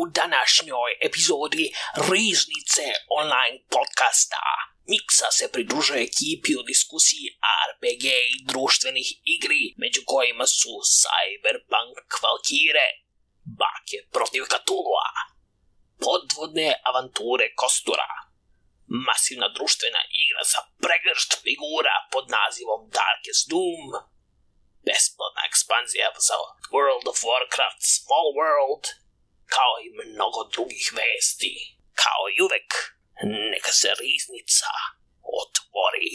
u današnjoj epizodi Riznice online podcasta. Miksa se pridružuje ekipi u diskusiji RPG i društvenih igri, među kojima su Cyberpunk Valkyrie, Bake protiv Katulua, podvodne avanture Kostura, masivna društvena igra sa pregršt figura pod nazivom Darkest Doom, besplatna ekspanzija za World of Warcraft Small World, kao i mnogo drugih vesti. Kao i uvek, neka se riznica otvori.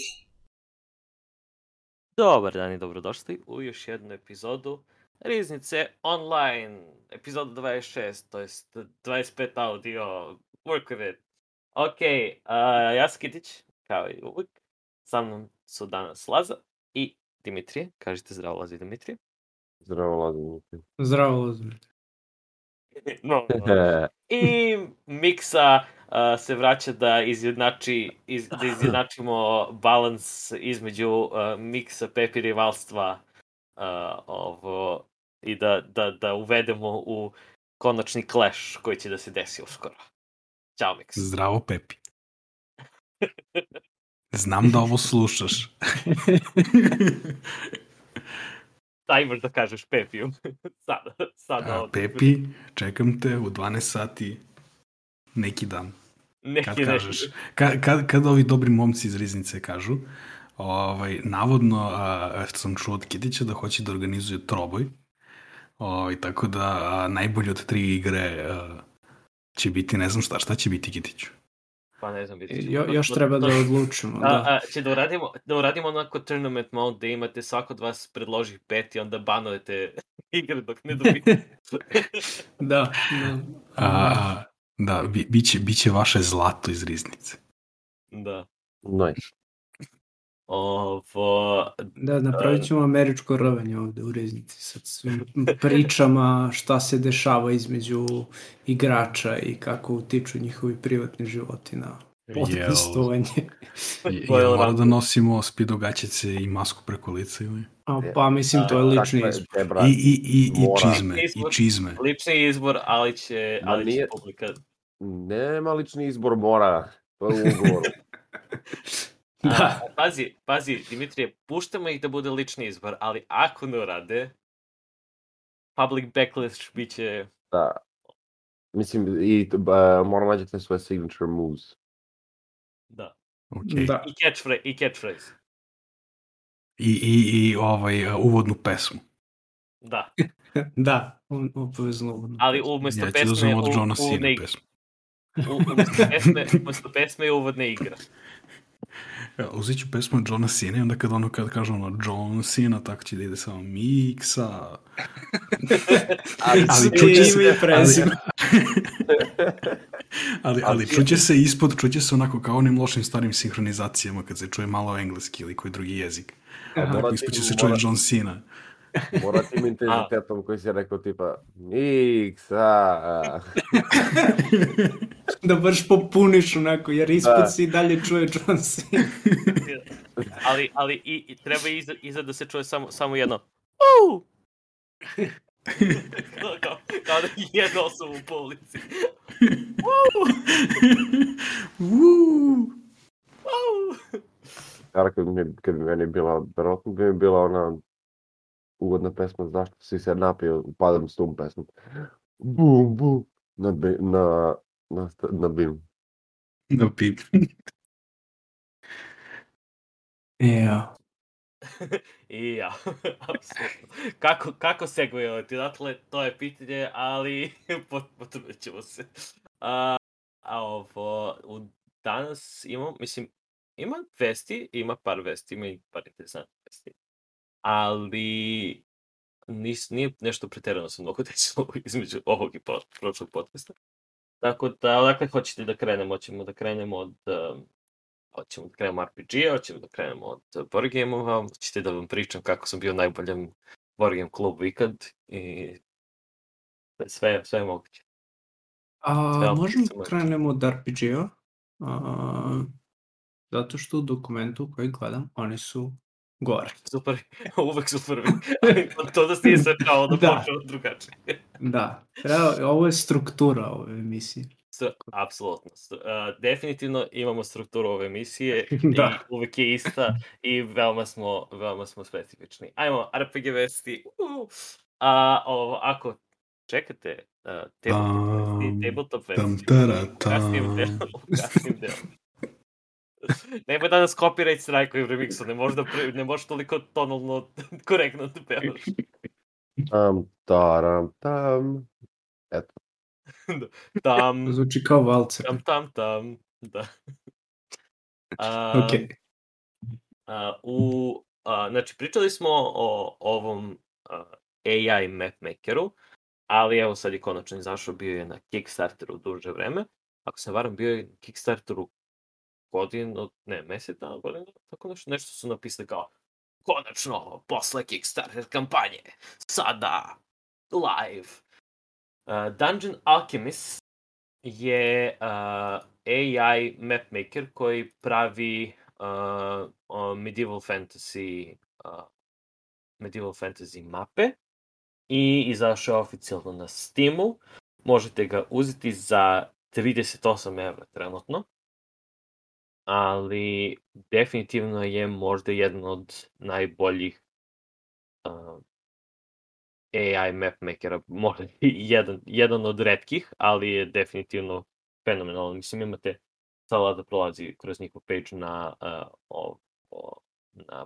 Dobar dan i dobrodošli u još jednu epizodu Riznice online, epizoda 26, to jest 25 audio, work with it. Ok, uh, ja sam Kitić, kao i uvek. Sa mnom su danas Laza i Dimitrije. Kažite zdravo Laza i Dimitrije. Zdravo, Lazar. Zdravo, Lazar. No, no. I Miksa uh, se vraća da izjednači, iz, da izjednačimo balans između uh, Miksa Pepi rivalstva uh, ovo, i da, da, da uvedemo u konačni clash koji će da se desi uskoro. Ćao, Miks. Zdravo, Pepi. Znam da ovo slušaš. Imaš da kažeš Pepiju? sada, sada. A. Pepi, čekam te u 12 sati neki dan. Neki Kad kažeš, kad, kad, kad ovi dobri momci iz Riznice kažu, ovaj, navodno a, sam čuo od Kitića da hoće da organizuje troboj, ovaj, tako da a, najbolje od tri igre a, će biti, ne znam šta, šta će biti Kitiću? Pa ne znam, vidjet ćemo. Jo, još To- treba to- da odlučimo. A, Da. a, će da uradimo, da uradimo onako tournament mode da imate svako od vas predloži pet i onda banujete igre dok ne dobijete. Da, da. A, a, da, bi, biće, biće vaše zlato iz Riznice. da. Nice. Ovo, Da, napravit ćemo američko rovanje ovde u Reznici sa svim pričama šta se dešava između igrača i kako utiču njihovi privatni životi na podcastovanje. Je, To je je mora da nosimo spidogaćice i masku preko lica ili? A, pa mislim, to je lični Dakle, izbor. brat, I, i, i, i čizme, i Izbor. čizme. lični izbor, ali će, Ma ali će publika... Nema lični izbor, mora. To je u ugovoru. Da. A, pazi, pazi, Dimitrije, puštamo ih da bude lični izbor, ali ako ne urade, public backlash bit će... da. Mislim, i uh, mora nađete svoje signature moves. Da. Okay. Da. I catchphrase. I catchphrase. I, i, i ovaj, uh, uvodnu pesmu. Da. Da, on obavezno. ono. Ali umesto ja ću da pesme... uzmem od Johna uvodne Cena igre. pesmu. Umesto pesme, umesto pesme je uvodna igra. Ja, uzet ću pesmu Johna Cena i onda kad ono kad kaže ono John Cena, tako će da ide samo miksa. Ali, Ali čuće se, i prezime. ali, ali čuće se ispod, čuće se onako kao onim lošim starim sinhronizacijama kad se čuje malo engleski ili koji drugi jezik. Aha. Tako ispod će se čuje John Cena. Mora tim intenzitetom koji si rekao tipa Miksa. Da baš popuniš onako, jer Da. ispod si i dalje čuje John Cena. Ali, ali i, i treba iza, iza da se čuje samo, samo jedno Uuu! kao, kao da je jedna osoba u polici. Uuu. Uuu! Cara, kad, mi, kad bi meni bila, verovatno bi mi bila ona uvodna pesma Zašto si se napio, padam s tom pesmom. Bum, bum. Na, bi- na, na, na binu. Da pip. Ja. I ja, apsolutno. Kako, kako segvejovati? Dakle, to je pitanje, ali pot- potrudit ćemo se. A, a ovo, u, danas imam, mislim, ima vesti, ima par vesti, ima i par interesantnih vesti. Ali nis, nije nešto preterano se mnogo desilo između ovog i prošlog podcasta. Tako da, odakle hoćete da krenemo? Hoćemo da krenemo od um, hoćemo da krenemo RPG, hoćemo da krenemo od uh, board game-ova, hoćete da vam pričam kako sam bio u najboljem board game klubu ikad i sve, sve je moguće. A, Sve možemo da krenemo od RPG-a. Zato što u dokumentu koji gledam, oni su gore. Super, uvek su prvi. to da si nisam kao da Da. počeo drugačije. Da, treba, ovo je struktura ove emisije. S, apsolutno. Uh, definitivno imamo strukturu ove emisije Da. i uvek je ista i veoma smo, veoma smo specifični. Ajmo, RPG vesti. Uh, a, ovo, ako čekate uh, tabletop vesti, Tam, tabletop Tam, vesti, tara, u kasnijem tam. delu, u kasnijem delu. Nemoj da nas copyright strajkuju u remixu, ne možeš, da pre, ne možeš toliko tonalno korektno da pevaš. Tam, taram, tam. Tam, Zvuči kao valcer. tam, tam, tam, da. A, Ok. a, u, a, znači, pričali smo o ovom a, AI mapmakeru, ali evo sad je konačno izašao, bio je na Kickstarteru duže vreme. Ako se varam, bio je na Kickstarteru godinu, ne, mesec dana, godinu, tako nešto, nešto su napisali kao konačno, posle Kickstarter kampanje, sada, live. Uh, Dungeon Alchemist je uh, AI mapmaker koji pravi uh, uh, medieval fantasy uh, medieval fantasy mape i izašao oficijalno na Steamu. Možete ga uzeti za 38 evra trenutno. Ali definitivno je možda jedan od najboljih uh, AI mapmakera, možda jedan, jedan od redkih, ali je definitivno fenomenalan. Mislim, imate sada da prolazi kroz njihov page na, uh, o, o, na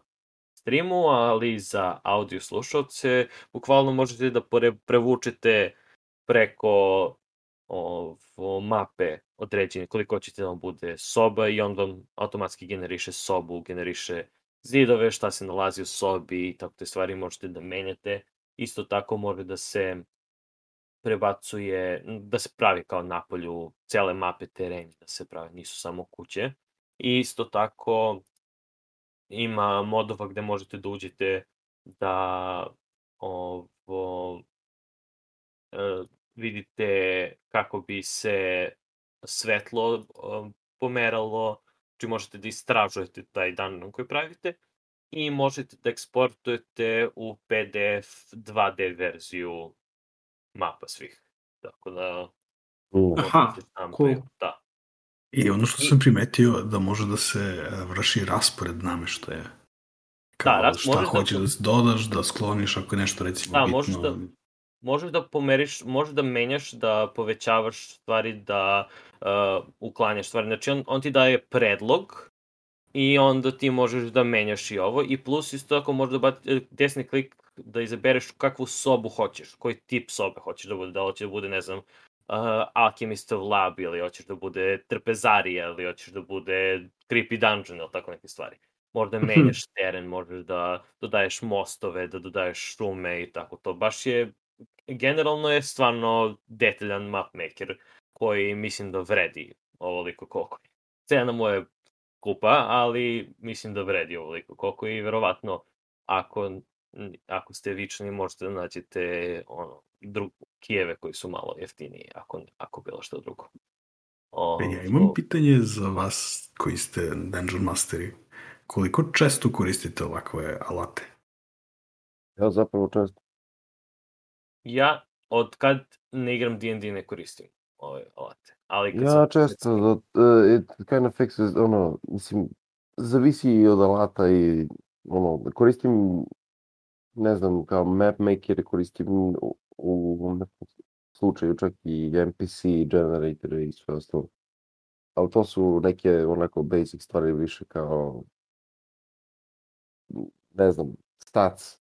streamu, ali za audio slušalce bukvalno možete da pore, prevučete preko ovo, mape određene koliko hoćete da vam bude soba i on vam automatski generiše sobu, generiše zidove, šta se nalazi u sobi i tako te stvari možete da menjate. Isto tako može da se prebacuje, da se pravi kao napolju cele mape tereni, da se pravi, nisu samo kuće. I isto tako ima modova gde možete da uđete da ovo, e, vidite kako bi se svetlo pomeralo, znači možete da istražujete taj dungeon koji pravite i možete da eksportujete u PDF 2D verziju mapa svih. Tako da. Aha, tam cool. Da. I ono što sam primetio da može da se e, vrši raspored nameštaja. Kao Da, šta možeš da- hoćeš da dodaš, da skloniš ako je nešto recimo Da, bitno. možeš da- Možeš da pomeriš, možeš da menjaš, da povećavaš stvari, da uh, uklanjaš stvari. Znači, on, on ti daje predlog i onda ti možeš da menjaš i ovo. I plus isto tako možeš da bati desni klik da izabereš kakvu sobu hoćeš, koji tip sobe hoćeš da bude, da hoće da bude, ne znam, uh, Alchemistov lab ili hoćeš da bude trpezarija ili hoćeš da bude creepy dungeon ili tako neke stvari. Možda menjaš teren, možeš da dodaješ mostove, da dodaješ šume i tako to. Baš je, generalno je stvarno detaljan mapmaker koji mislim da vredi ovoliko koliko je. Cena mu je kupa, ali mislim da vredi ovoliko koliko je i verovatno ako, ako ste vični možete da nađete ono, drug, kijeve koji su malo jeftiniji, ako, ako bilo što drugo. O, E, Ja imam pitanje za vas koji ste Dungeon Masteri. Koliko često koristite ovakve alate? Ja zapravo često. Ja od kad ne igram D&D ne koristim ove alate. Ali kad Ja sam, često, uh, it kind of fixes, ono, mislim, zavisi i od alata i, ono, koristim, ne znam, kao map maker, koristim u, u nekom slučaju čak i NPC generator i sve ostalo. Ali to su neke onako basic stvari više kao, ne znam, stats.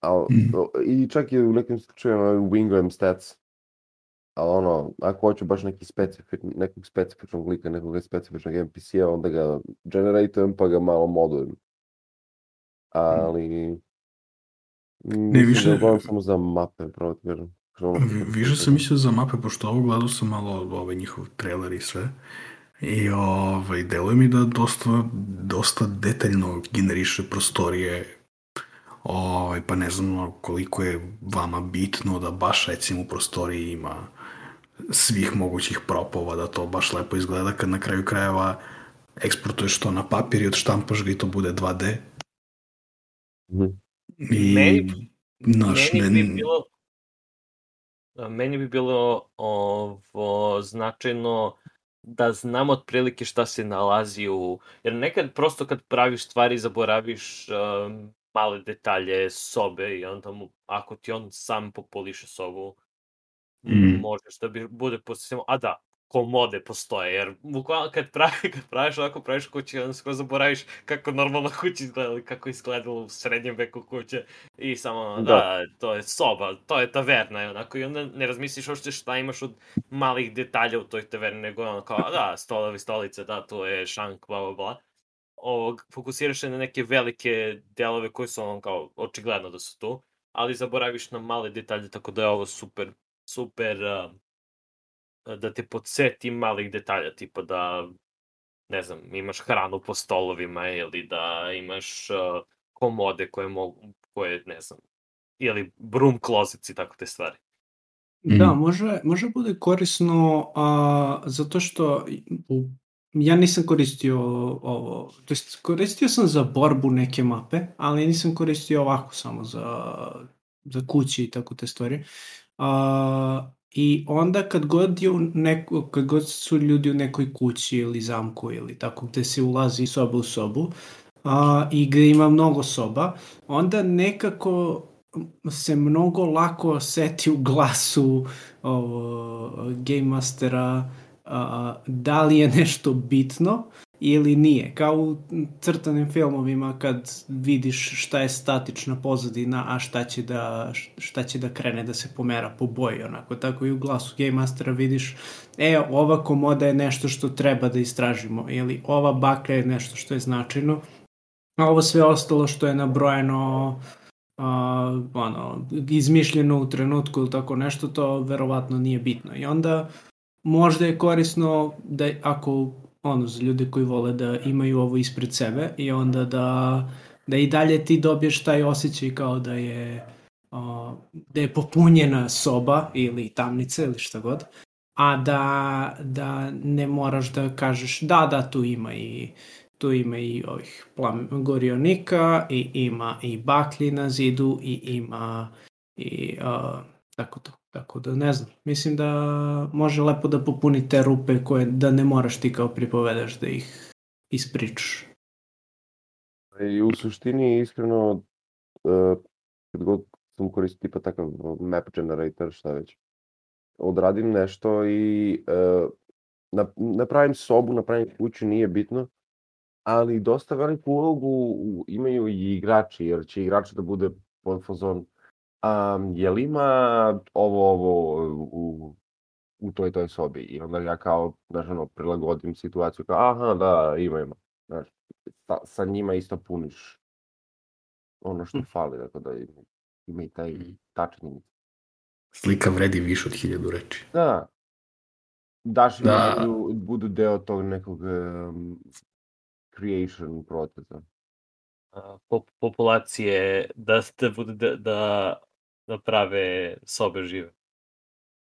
Al, Mhm. I čak i u nekim slučajevima wingujem stats. Ali ono, ako hoću baš neki specifič, nekog specifičnog lika, nekog specifičnog NPC-a, onda ga generatujem pa ga malo modujem. Ali... Ne, više- Da samo za mape, pravo ti kažem. Više sam mislio za mape, pošto ovo gledao sam malo ovaj njihov trailer i sve. I ovaj, deluje mi da dosta, dosta detaljno generiše prostorije ovaj, pa ne znam koliko je vama bitno da baš recimo u prostoriji ima svih mogućih propova, da to baš lepo izgleda kad na kraju krajeva eksportuješ to na papir i odštampaš ga i to bude 2D. Mhm. I, Meni- znaš, meni ne, bi bilo meni bi bilo ovo značajno da znam otprilike šta se nalazi u... Jer nekad prosto kad praviš stvari zaboraviš um, male detalje sobe i onda mu, ako ti on sam popoliše sobu, Mm. možeš da bi bude posebno... A da, komode postoje, jer bukvalno kad, pravi, kad praviš ovako, praviš kuće, onda skoro zaboraviš kako normalna kuća izgleda, ili kako izgledalo u srednjem veku kuće i samo, da. Da. da, to je soba, to je taverna, i onako, i onda ne razmisliš uopšte šta imaš od malih detalja u toj taverni, nego ono kao, da, stolovi, stolice, da, to je šank, bla, bla, bla. Ovog, fokusiraš se na neke velike delove koji su ono kao, očigledno da su tu, ali zaboraviš na male detalje, tako da je ovo super, super, uh, da te podsjeti malih detalja, tipa da, ne znam, imaš hranu po stolovima ili da imaš uh, komode koje mogu, koje, ne znam, ili broom closets i tako te stvari. Da, Mhm. može, može bude korisno a, zato što u, ja nisam koristio ovo, to jest koristio sam za borbu neke mape, ali nisam koristio ovako samo za, za kući i tako te stvari. A, I onda kad god, je neko, kad god su ljudi u nekoj kući ili zamku ili tako gde se ulazi soba u sobu a, i gde ima mnogo soba, onda nekako se mnogo lako oseti u glasu ovo, Game Mastera da li je nešto bitno ili nije. Kao u crtanim filmovima kad vidiš šta je statična pozadina, a šta će da, šta će da krene da se pomera po boji. Onako. Tako i u glasu Game Mastera vidiš e, ova komoda je nešto što treba da istražimo ili ova bakla je nešto što je značajno a ovo sve ostalo što je nabrojeno uh, ono, izmišljeno u trenutku ili tako nešto, to verovatno nije bitno. I onda možda je korisno da ako ono, za ljude koji vole da imaju ovo ispred sebe i onda da, da i dalje ti dobiješ taj osjećaj kao da je uh, da je popunjena soba ili tamnica ili šta god, a da, da ne moraš da kažeš da, da, tu ima i tu ima i ovih gorionika i ima i baklji na zidu i ima i uh, tako to. Tako da ne znam, mislim da može lepo da popuni te rupe koje da ne moraš ti kao pripovedaš da ih ispričaš. I u suštini, iskreno, uh, kad god sam koristio tipa takav map generator, šta već, odradim nešto i uh, nap- napravim sobu, napravim kuću, nije bitno, ali dosta veliku ulogu imaju i igrači, jer će igrač da bude pod fazon um, jel ima ovo, ovo u, u toj toj sobi i onda ja kao, znaš, ono, prilagodim situaciju kao, aha, da, ima, ima, znaš, sa, sa njima isto puniš ono što fali, tako da ima, ima i taj tačni. Slika vredi više od hiljadu reči. Da, daš Da. da budu, budu deo tog nekog um, creation procesa. A, pop, populacije da, bude, da, da, da prave sobe žive.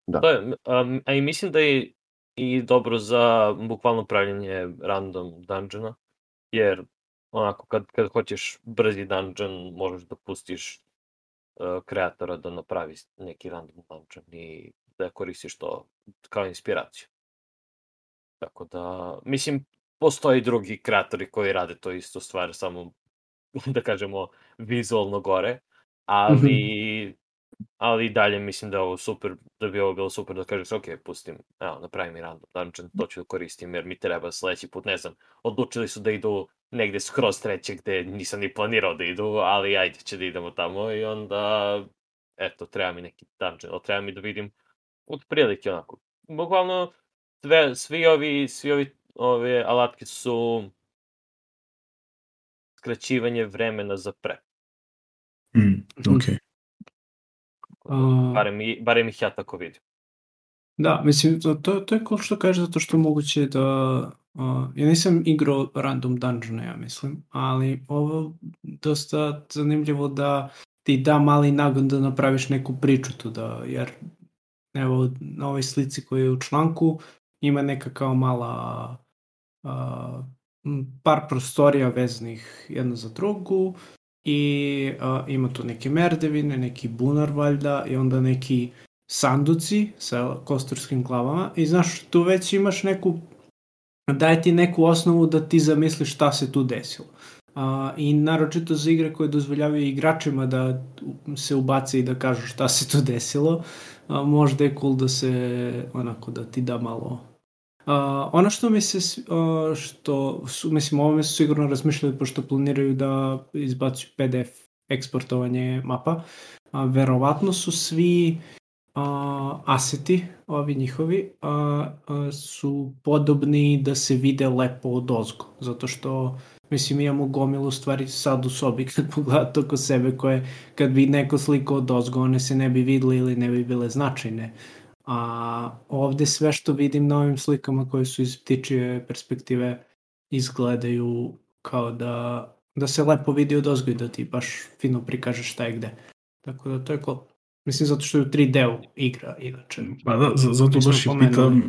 Da. To je, a, a i mislim da je i dobro za bukvalno pravljanje random dungeona, jer onako kad, kad hoćeš brzi dungeon možeš da pustiš uh, kreatora da napravi neki random dungeon i da koristiš to kao inspiraciju. Tako da, mislim, postoji drugi kreatori koji rade to isto stvar, samo da kažemo vizualno gore, ali ali i dalje mislim da je ovo super, da bi ovo bilo super da kažeš, ok, pustim, evo, napravi mi random dungeon, to ću da koristim, jer mi treba sledeći put, ne znam, odlučili su da idu negde skroz treće gde nisam ni planirao da idu, ali ajde će da idemo tamo i onda, eto, treba mi neki dungeon, ali treba mi da vidim otprilike onako. Bukvalno, sve, svi ovi, svi ovi ove alatke su skraćivanje vremena za pre. Mm, ok. A, Barem, i- barem ih ja tako vidim. Da, mislim, to, to, to je cool što kaže, zato što moguće da... Uh, ja nisam igrao random dungeone, ja mislim, ali ovo dosta zanimljivo da ti da mali nagon da napraviš neku priču tu, da, jer evo na ovoj slici koja je u članku ima neka kao mala uh, par prostorija vezanih jedna za drugu i uh, ima tu neke merdevine, neki bunar valjda i onda neki sanduci sa kosturskim glavama i znaš, tu već imaš neku, daje ti neku osnovu da ti zamisliš šta se tu desilo. A, I naročito za igre koje dozvoljavaju igračima da se ubace i da kažu šta se tu desilo, a, možda je cool da se, onako, da ti da malo Uh, ono što mi se, uh, što su, mislim, ovome su sigurno razmišljali pošto planiraju da izbacuju PDF eksportovanje mapa, a, verovatno su svi a, aseti, ovi njihovi, a, a, su podobni da se vide lepo od ozgo, zato što Mislim, imamo gomilu stvari sad u sobi kad pogledate oko sebe koje, kad bi neko slikao od ozgo, one se ne bi videle ili ne bi bile značajne. A ovde sve što vidim na ovim slikama koje su iz ptičije perspektive izgledaju kao da, da se lepo vidi od ozgo i da ti baš fino prikažeš šta je gde. Tako da to je cool. Mislim, zato što je u 3D igra, inače. Pa da, zato baš i pitam,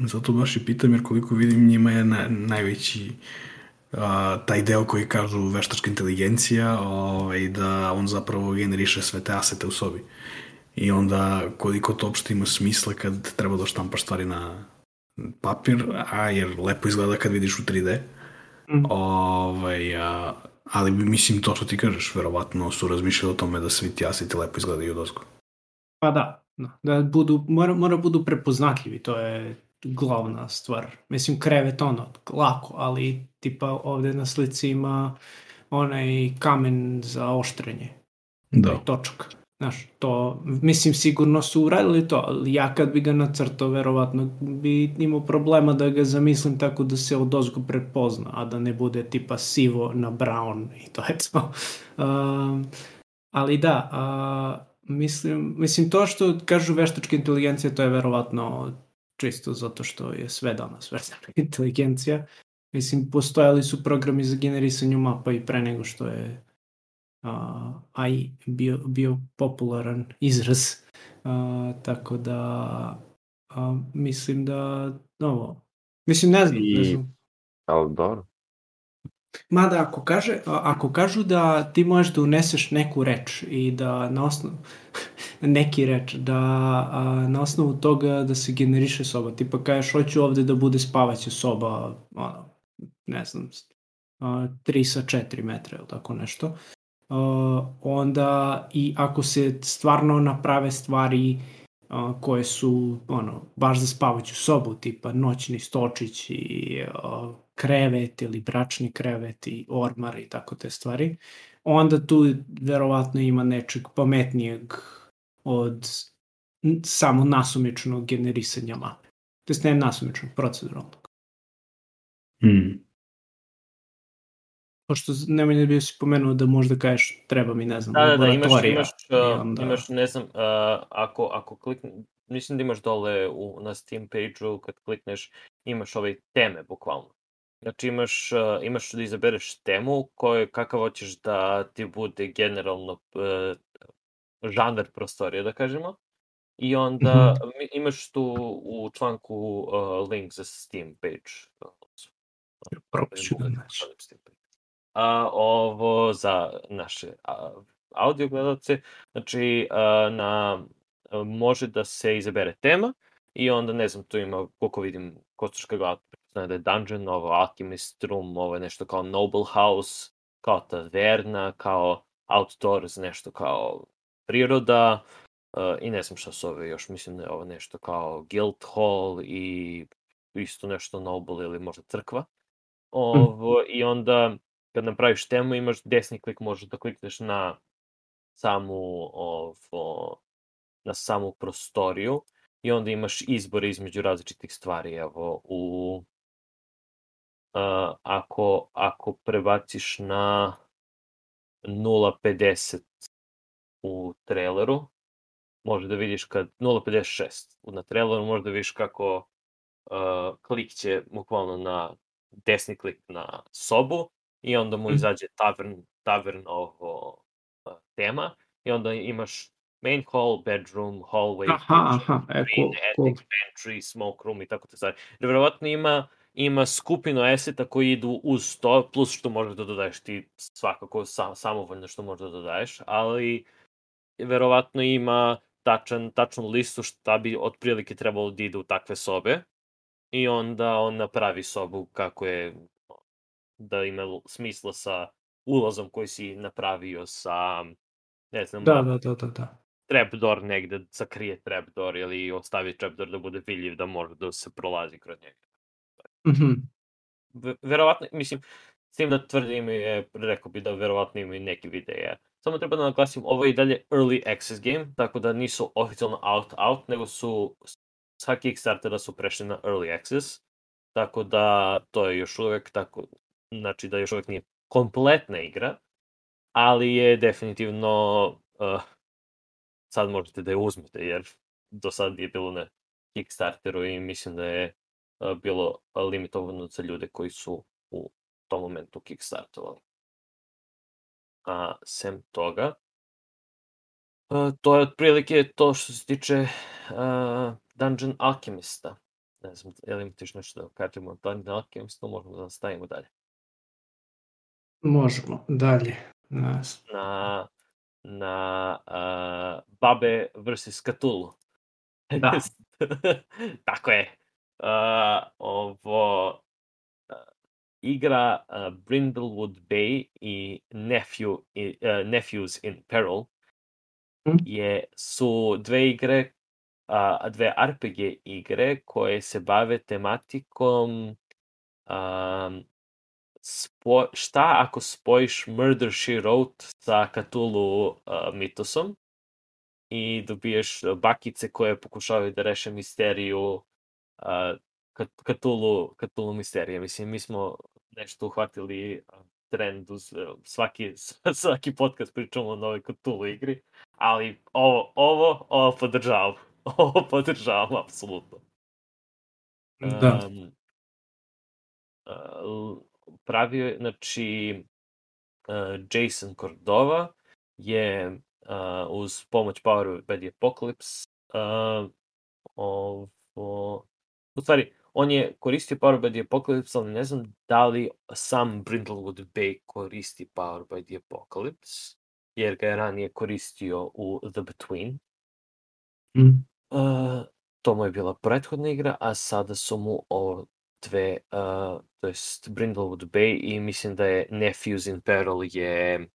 zato baš i pitam, jer koliko vidim njima je na, najveći a, taj deo koji kažu veštačka inteligencija, ovaj, da on zapravo generiše sve te asete u sobi. I onda koliko to uopšte ima smisla kad treba da štampaš stvari na papir, a jer lepo izgleda kad vidiš u 3D. Mm. Ovaj, a, ali mislim to što ti kažeš, verovatno su razmišljali o tome da svi ti aseti lepo izgledaju od ozgo. Pa da, da, da budu, mora, mora budu prepoznatljivi, to je glavna stvar. Mislim, krevet ono, lako, ali tipa ovde na slici ima onaj kamen za oštrenje. Da. Točak. Znaš, to, mislim, sigurno su uradili to, ali ja kad bi ga nacrtao, verovatno bi imao problema da ga zamislim tako da se od ozgo prepozna, a da ne bude tipa sivo na brown i to je to. Uh, ali da, uh, Mislim, mislim, to što kažu veštačka inteligencija, to je verovatno čisto zato što je sve danas veštačka inteligencija. Mislim, postojali su programi za generisanje mapa i pre nego što je uh, AI bio, bio popularan izraz. Uh, tako da uh, mislim da ovo, mislim ne znam, I... ne znam. Ali dobro, Mada ako, kaže, ako kažu da ti možeš da uneseš neku reč i da na osnovu neki reč, da a, na osnovu toga da se generiše soba, tipa kažeš hoću ovde da bude spavaća soba, ono, ne znam, a, 3 sa 4 metra ili tako nešto, a, onda i ako se stvarno naprave stvari a, koje su ono, baš za spavaću sobu, tipa noćni stočić i a, krevet ili bračni krevet i ormar i tako te stvari, onda tu verovatno ima nečeg pametnijeg od samo nasumičnog generisanja mape. To je ne nasumičnog, proceduralnog. Hmm. Pošto nemoj ne bi si pomenuo da možda kažeš treba mi, ne znam, da, da, da, imaš, imaš, uh, onda... imaš, ne znam, uh, ako, ako klikne, mislim da imaš dole u, na Steam page-u, kad klikneš, imaš ove teme, bukvalno. Znači imaš, uh, imaš da izabereš temu koje, kakav hoćeš da ti bude generalno uh, žanr prostorija, da kažemo. I onda mm -hmm. imaš tu u članku uh, link za Steam page. Probat da naći. A, ovo za naše a, audio gledalce, znači a, na, a, može da se izabere tema i onda ne znam, tu ima, koliko vidim, kostuška glava, da je Dungeon, ovo Alchemist Room, ovo je nešto kao Noble House, kao taverna, kao Outdoors, nešto kao priroda, uh, i ne znam šta su ove još, mislim da je ovo nešto kao Guild Hall i isto nešto Noble ili možda crkva. Ovo, I onda kad napraviš temu imaš desni klik, možeš da klikneš na samu ovo, na samu prostoriju i onda imaš izbor između različitih stvari. Evo, u, uh, ako, ako prebaciš na 0.50 u traileru, može da vidiš kad 0.56 na traileru može da vidiš kako uh, klik će bukvalno na desni klik na sobu i onda mu mhm. izađe tavern, tavern ovo tema i onda imaš main hall, bedroom, hallway, aha, kitchen, aha, e, cool, attic, cool. pantry, smoke room i tako te stvari. Jer verovatno ima ima skupinu eseta koji idu uz to, plus što možeš da dodaješ ti svakako sam, samovoljno što možeš da dodaješ, ali verovatno ima tačan, tačnu listu šta bi otprilike trebalo da ide u takve sobe i onda on napravi sobu kako je da ima smisla sa ulazom koji si napravio sa ne znam, Da, da, da, da, da. trapdoor negde, sakrije trapdoor ili ostavi trapdoor da bude vidljiv da može da se prolazi kroz njega. Mhm. Ve- verovatno, mislim, s tim da tvrdim je, rekao bi da verovatno ima i neki videe. Samo treba da naglasim, ovo je i dalje early access game, tako da nisu oficijalno out out, nego su sa Kickstartera su prešli na early access, tako da to je još uvek tako, znači da još uvek nije kompletna igra, ali je definitivno uh, sad možete da je uzmete, jer do sad je bilo na Kickstarteru i mislim da je uh, bilo limitovano za ljude koji su u tom momentu kickstartovali. A sem toga, uh, to je otprilike to što se tiče uh, Dungeon Alchemista. Ne znam, je li imate još nešto da kažemo o Dungeon Alchemistu, možemo da nastavimo dalje. Možemo, dalje. Nas. Na, na uh, Babe vs. Cthulhu. Da. Tako je. Uh, ovo uh, igra uh, Brindlewood Bay i Nephew, i, uh, Nephews in Peril Mhm. je, su dve igre, a, dve RPG igre koje se bave tematikom um, spo, šta ako spojiš Murder, She Wrote sa Cthulhu uh, mitosom i dobiješ uh, bakice koje pokušavaju da reše misteriju uh, Cthulhu, Cthulhu misterije. Mislim, mi smo nešto uhvatili uh, trend uz uh, svaki, svaki podcast pričamo o novoj Cthulhu igri, ali ovo, ovo, ovo podržavam. Ovo podržavam, apsolutno. Da. Um, pravio je, znači, uh, Jason Cordova je uh, uz pomoć Power by the Apocalypse uh, ovo, u stvari, on je koristio Power by the Apocalypse, ali ne znam da li sam Brindlewood Bay koristi Power by the Apocalypse, jer ga je ranije koristio u The Between. Mhm. Uh, to mu je bila prethodna igra, a sada su mu ovo dve, uh, to jest Brindlewood Bay i mislim da je Nephews in Peril je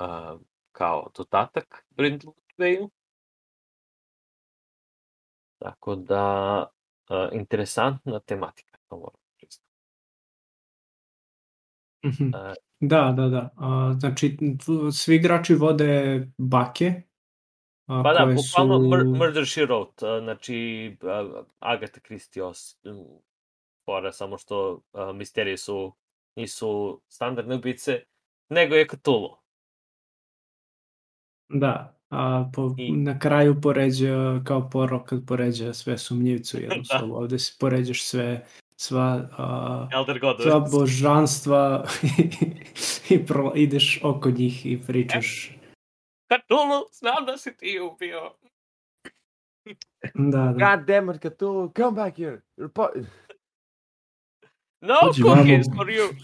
uh, kao dodatak Brindlewood Bayu. Tako da, uh, interesantna tematika, to moram priznati. Mhm. Uh, Da, da, da. A, znači, svi igrači vode bake. A, pa da, bukvalno su... Mur- Murder, She Wrote, uh, znači uh, Agatha Christie os, fora, samo što uh, misterije su, nisu standardne ubice, nego je Cthulhu. Da, a po, I- na kraju poređa, kao porok kad poređa sve sumnjivcu jednu Da. sobu. Ovde si poređaš sve, sva, a, Elder God. sva božanstva i pro, ideš oko njih i pričaš. Cthulhu, znam da si ti ubio. Da, da. God damn it, Cthulhu, come back here. You're No Dođi cookies vamo. for you.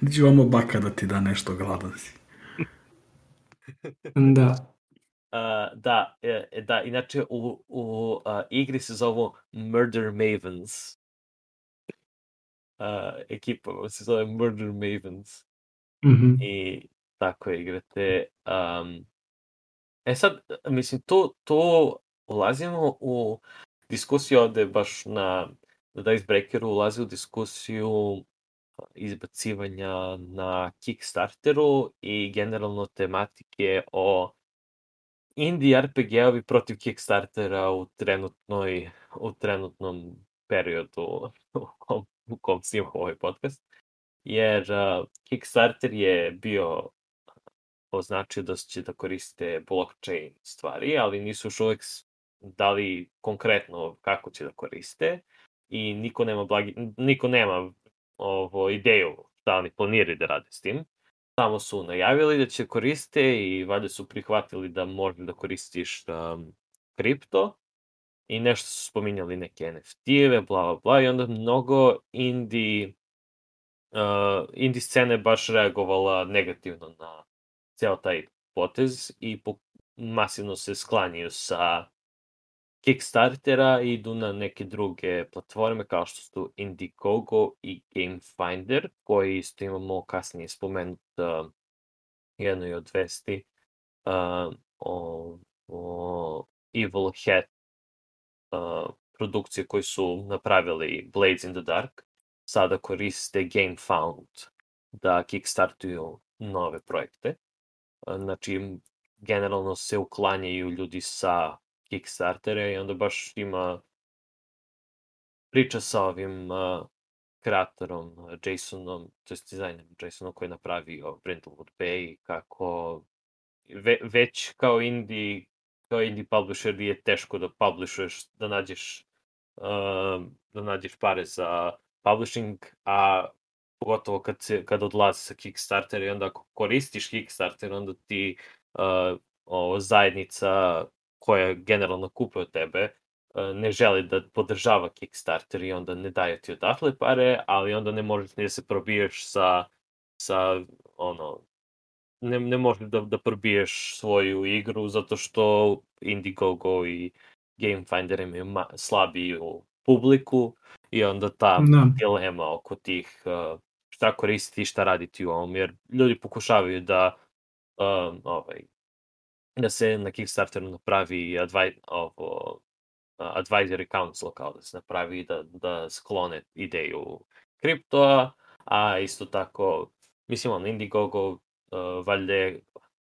Dođi vamo baka da ti da nešto gladan si. Da. Uh, da, e, e, da, inače u, u uh, igri se zovu Murder Mavens. Uh, ekipa se zove Murder Mavens. Mhm. i tako igrate. Um, e sad, mislim, tu, tu ulazimo u diskusiju ovde baš na, na Dicebreakeru ulazi u diskusiju izbacivanja na Kickstarteru i generalno tematike o indie RPG-ovi protiv Kickstartera u trenutnoj, u trenutnom periodu u kom, u kom ovaj podcast. Jer uh, Kickstarter je bio označio da će da koriste blockchain stvari, ali nisu još uvek dali konkretno kako će da koriste i niko nema, blagi, niko nema ovo, ideju šta oni planiraju da rade s tim. Samo su najavili da će koriste i valjda su prihvatili da možeš da koristiš um, kripto i nešto su spominjali neke NFT-eve, bla, bla, bla, i onda mnogo indie uh, indie scena je baš reagovala negativno na ceo taj potez i po, masivno se sklanjaju sa Kickstartera i idu na neke druge platforme kao što su Indiegogo i Gamefinder, koji isto imamo kasnije spomenut uh, jednoj od vesti uh, o, o Evil Hat uh, produkcije koji su napravili Blades in the Dark, sada koriste GameFound da kickstartuju nove projekte. Znači, generalno se uklanjaju ljudi sa Kickstartere i onda baš ima priča sa ovim uh, kreatorom Jasonom, to je dizajnerom Jasonom koji je napravio Brindlewood Bay, kako ve, već kao indie kao indie publisher je teško da publishuješ, da nađeš uh, da nađeš pare za publishing, a pogotovo kad, se, kad odlazi sa Kickstartera i onda ako koristiš Kickstarter, onda ti uh, ovo, zajednica koja generalno kupuje od tebe uh, ne želi da podržava Kickstarter i onda ne daje ti odatle pare, ali onda ne možeš ni da se probiješ sa, sa ono, ne, ne možeš da, da probiješ svoju igru zato što Indiegogo i Gamefinder imaju ma, slabiju publiku i onda ta Da. dilema oko tih uh, šta koristiti i šta raditi u ovom, jer ljudi pokušavaju da uh, ovaj, da se na Kickstarteru napravi advaj, ovo, advisory council, kao da se napravi da, da sklone ideju kriptoa, a isto tako, mislim, on Indiegogo, uh, valjda je,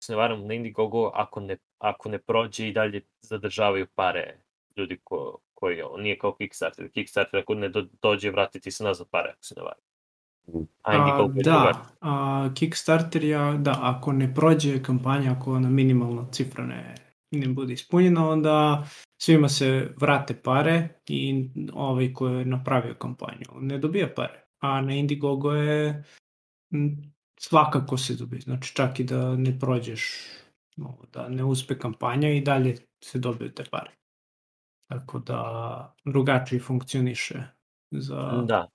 se ne varam, na Indiegogo, ako ne, ako ne prođe i dalje zadržavaju pare ljudi ko, koji ovo, nije kao Kickstarter. Kickstarter ako ne do, dođe, vratiti se nazad pare, ako se ne varam. A da, a Kickstarter ja, da, ako ne prođe kampanja, ako ona minimalna cifra ne, ne bude ispunjena, onda svima se vrate pare i ovaj ko je napravio kampanju ne dobija pare. A na Indiegogo je svakako se dobije, znači čak i da ne prođeš, da ne uspe kampanja i dalje se dobiju te pare. Tako da drugačije funkcioniše za Da.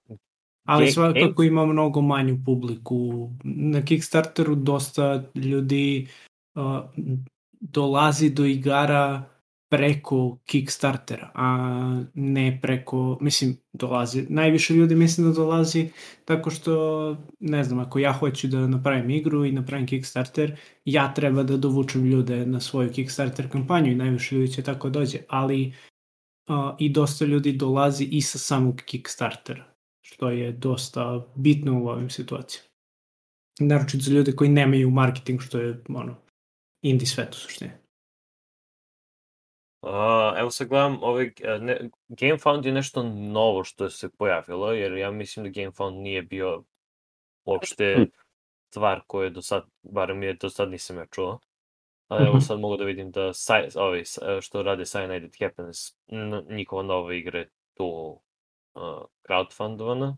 Ali svakako ima mnogo manju publiku. Na Kickstarteru dosta ljudi uh, dolazi do igara preko Kickstartera, a ne preko, mislim, dolazi, najviše ljudi mislim da dolazi tako što, ne znam, ako ja hoću da napravim igru i napravim Kickstarter, ja treba da dovučem ljude na svoju Kickstarter kampanju i najviše ljudi će tako dođe, ali uh, i dosta ljudi dolazi i sa samog Kickstartera što je dosta bitno u ovim situacijama. Naročito za ljude koji nemaju marketing, što je ono, indie svet u suštini. Uh, evo sad gledam, ovaj, uh, ne, GameFound je nešto novo što se pojavilo, jer ja mislim da GameFound nije bio uopšte stvar koju do sad, barem je do sad nisam ja čuo. Ali evo Mhm. sad mogu da vidim da saj, ovaj, e, što rade Cyanide Happens, n- njihova nova igra je tu crowdfundovana.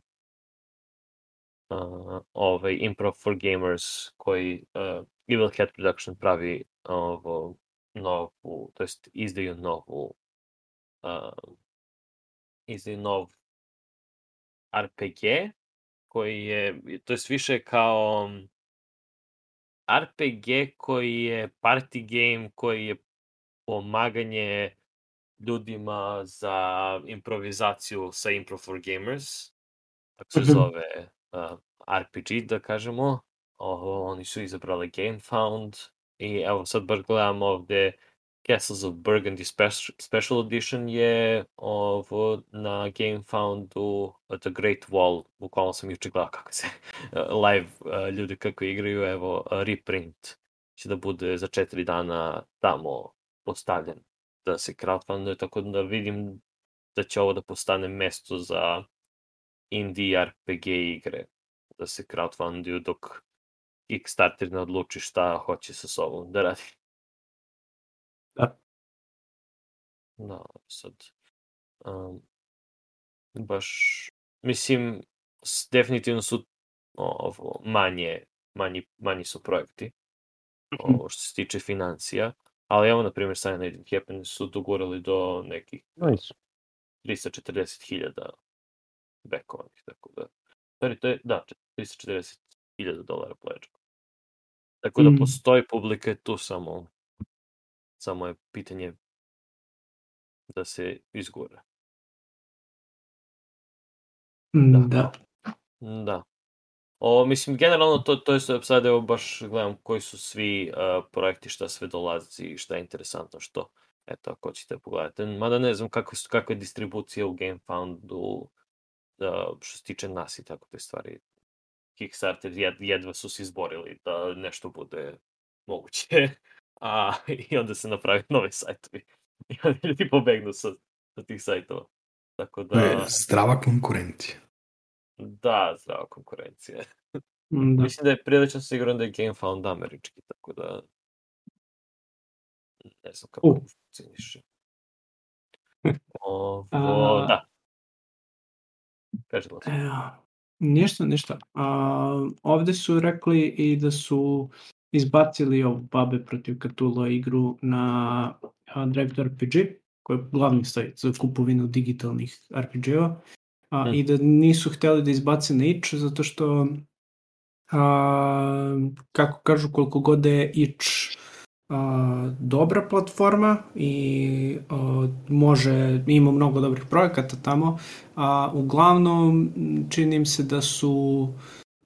Uh, ovaj, Improv for Gamers koji uh, Evil Hat Production pravi ovo, novu, to jest izdaju novu uh, izdaju nov RPG koji je, to jest više kao RPG koji je party game, koji je pomaganje ljudima za improvizaciju sa Improv for Gamers, tako se Mhm. zove uh, RPG, da kažemo. Ovo, oni su izabrali GameFound i evo sad baš gledam ovde Castles of Burgundy Special, Special Edition je ovo na GameFoundu The Great Wall, bukvalno sam juče gledao kako se live uh, ljudi kako igraju, evo reprint će da bude za četiri dana tamo postavljen da se crowdfunduje, tako da vidim da će ovo da postane mesto za indie RPG igre, da se crowdfunduju dok Kickstarter ne odluči šta hoće sa sobom da radi. Da. Da, sad. Um, baš, mislim, definitivno su ovo, manje, manji, manji su projekti, ovo što se tiče financija, ali evo, na primjer, Cyanide Happen su dogurali do nekih Nice. 340.000 bekovanih, tako da, stvari, to je, da, 340.000 dolara pledža. Tako da Mm. postoji publika tu samo Samo je pitanje da se izgura. Mm, Da. Da. O, mislim, generalno to, to je sad evo baš gledam koji su svi uh, projekti, šta sve dolazi i šta je interesantno, što, eto, ako ćete pogledati. Mada ne znam kako, su- kakva je distribucija u GameFoundu, uh, što se tiče nas i tako te stvari. Kickstarter jed, jedva su se izborili da nešto bude moguće, a i onda se napravi novi sajtovi. I onda ljudi pobegnu sa, sa tih sajtova. Tako To je da, zdrava konkurencija. Da, zdrava konkurencija. Mm, Da. Mislim da je prilično siguran da je GameFound američki, tako da... Ne znam kako U. funkcioniše. Ovo, A- da. Kaži. Evo, ništa, ništa. A, ovde su rekli i da su izbacili ovu Babe protiv Cthulhu igru na Drive RPG, koji je glavni sajt za kupovinu digitalnih RPG-eva, a, Mm. i da nisu hteli da izbace na itch, zato što a, kako kažu, koliko god da je itch a, dobra platforma i a, može, ima mnogo dobrih projekata tamo, a uglavnom m, čini im se da su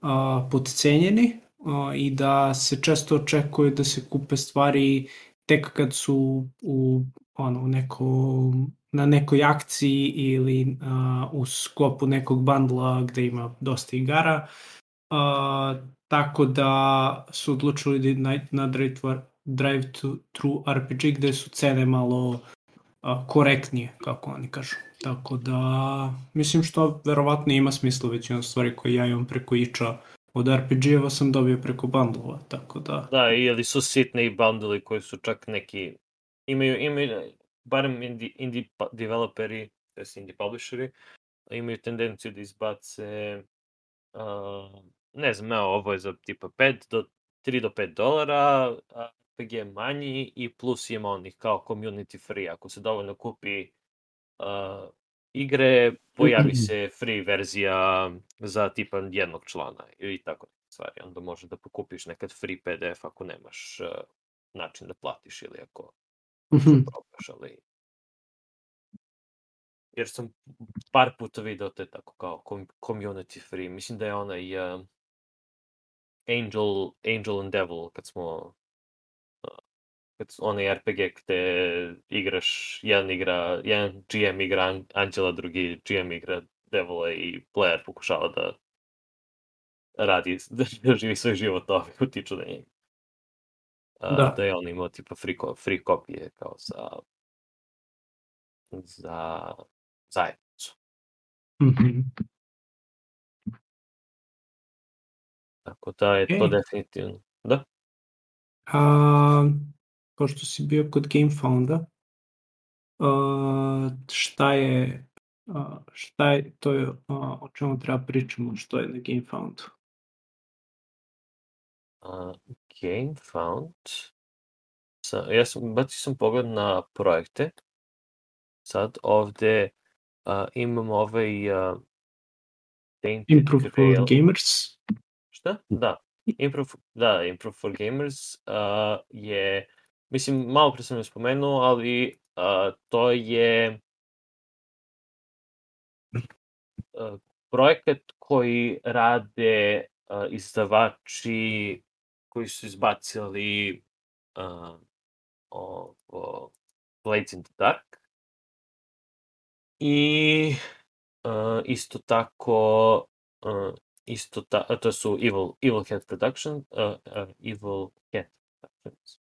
a, podcenjeni a, i da se često očekuje da se kupe stvari tek kad su u ono nekom na nekoj akciji ili a, u sklopu nekog bandla gde ima dosta igara. A, tako da su odlučili da na, na Drive, to, Drive to True RPG gde su cene malo a, korektnije, kako oni kažu. Tako da, mislim što verovatno ima smisla većina stvari koje ja imam preko iča od RPG-eva sam dobio preko bundlova, tako da... Da, ili su sitni bundli koji su čak neki... Imaju, imaju barem indie, indie pa- developeri, to jest indie publisheri, imaju tendenciju da izbace uh, ne znam, evo, ovo je za tipa 5 do 3 do 5 dolara, a RPG je manji i plus ima onih kao community free, ako se dovoljno kupi uh, igre, pojavi se free verzija za tipa jednog člana i tako stvari. Onda može da pokupiš nekad free PDF ako nemaš uh, način da platiš ili ako Mhm. probaš, ali... Jer sam par puta video te tako kao com- community free. Mislim da je onaj uh, Angel, Angel and Devil, kad smo uh, kad onaj RPG gde igraš, jedan igra, jedan GM igra An- Angela, drugi GM igra Devila i player pokušava da radi, da živi svoj život, ovi utiču na njega. Da. da je on imao tipa free, free kopije kao za za zajednicu. Mhm. Tako da je to Okej. definitivno. Da? A, pošto si bio kod GameFounda, a, šta je a, šta je, to je a, o čemu treba pričamo, što je na GameFoundu. Uh, GameFound. Sa, ja sam, bacio sam pogled na projekte. Sad ovde uh, imam ovaj uh, Tainted Improve for. Gamers. Šta? Da. Improve, da, Improve for Gamers uh, je, mislim, malo pre sam je spomenuo, ali uh, to je projekat koji rade uh, izdavači koji su izbacili uh, ovo Blades in the Dark i uh, isto tako uh, isto ta, to su Evil, Evil Cat Production, uh, uh, Evil Cat Productions.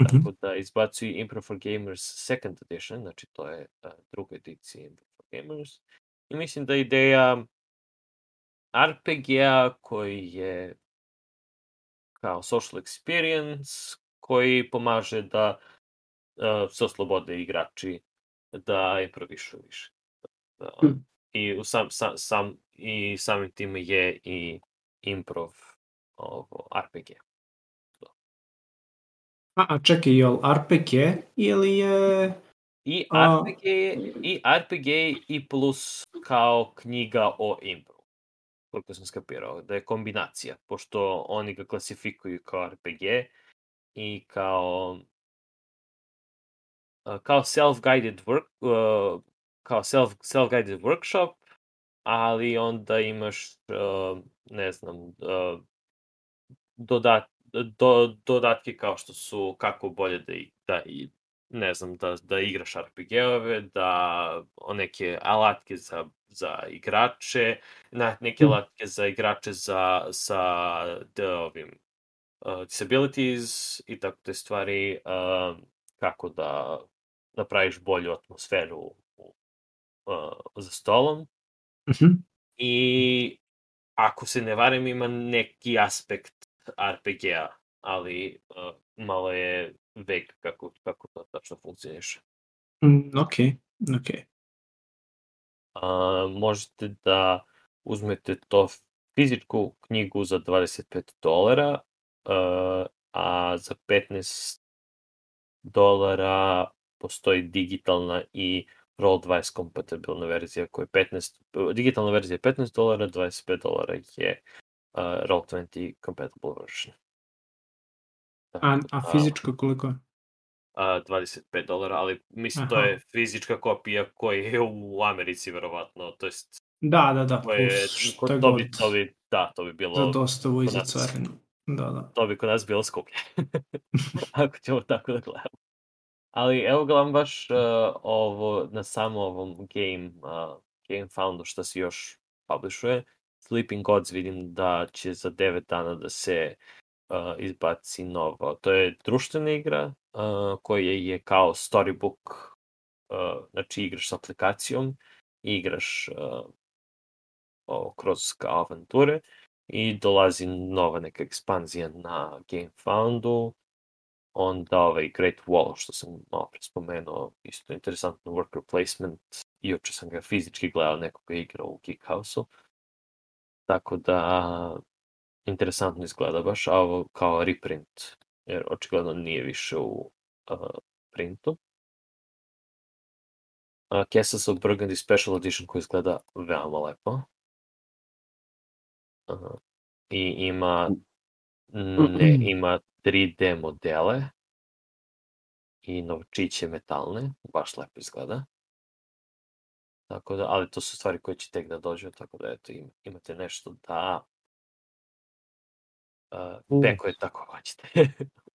Mhm. Tako da izbacuju Improv for Gamers Second Edition, znači to je uh, druga edicija Improv for Gamers. I mislim da ideja RPG-a koji je kao social experience, koji pomaže da uh, se oslobode igrači da improvišu više. Da, Mm. I u sam, sam, sam, i samim tim je i improv ovo, RPG. A, a čekaj, je li RPG ili je... I A- RPG, i RPG i plus kao knjiga o improv. Koliko sam skapirao, da je kombinacija, pošto oni ga klasifikuju kao RPG i kao kao self-guided work, uh, kao self, self-guided workshop, ali onda imaš, uh, ne znam, uh, dodat, do, dodatke kao što su kako bolje da, da i, ne znam, da, da igraš RPG-ove, da neke alatke za, za igrače, na, neke Mm. alatke za igrače za, sa da, ovim uh, disabilities i tako te stvari, uh, kako da napraviš bolju atmosferu u, uh, za stolom. Mhm. I ako se ne varam ima neki aspekt RPG-a, ali uh, malo je veg kako, kako to tačno funkcioniše. Mm, ok, ok. A, možete da uzmete to fizičku knjigu za 25 dolara, a, a za 15 dolara postoji digitalna i Roll20 kompatibilna verzija koja je 15, digitalna verzija je 15 dolara, 25 dolara je uh, Roll20 compatible version. Tako A, a fizička koliko je? A, 25 dolara, ali mislim to Aha. je fizička kopija koja je u Americi verovatno, to jest Da, da, da, to je, plus šta to bi, to bi, da, to bi bilo, za dostavu i kod za carinu. Da, da. to bi kod nas bilo skuplje. Ako ćemo tako da gledamo. Ali evo gledam baš uh, ovo, na samo ovom game, uh, game foundu što se još publishuje. Sleeping Gods vidim da će za 9 dana da se uh, izbaci novo. To je društvena igra koja je kao storybook, uh, znači igraš s aplikacijom, igraš uh, ovo, kroz kao avanture i dolazi nova neka ekspanzija na Game Foundu. Onda ovaj Great Wall, što sam malo pre spomenuo, isto interesantno worker placement. Juče sam ga fizički gledao nekoga igra u Geek House-u. Tako da, interesantno izgleda baš, a ovo kao reprint, jer očigledno nije više u uh, printu. Uh, Castles of Burgundy Special Edition koji izgleda veoma lepo. Uh, I ima ne, ima 3D modele i novčiće metalne, baš lepo izgleda. Tako da, ali to su stvari koje će tek da dođu, tako da eto, im, imate nešto da uh, Mm. pekuje tako hoćete.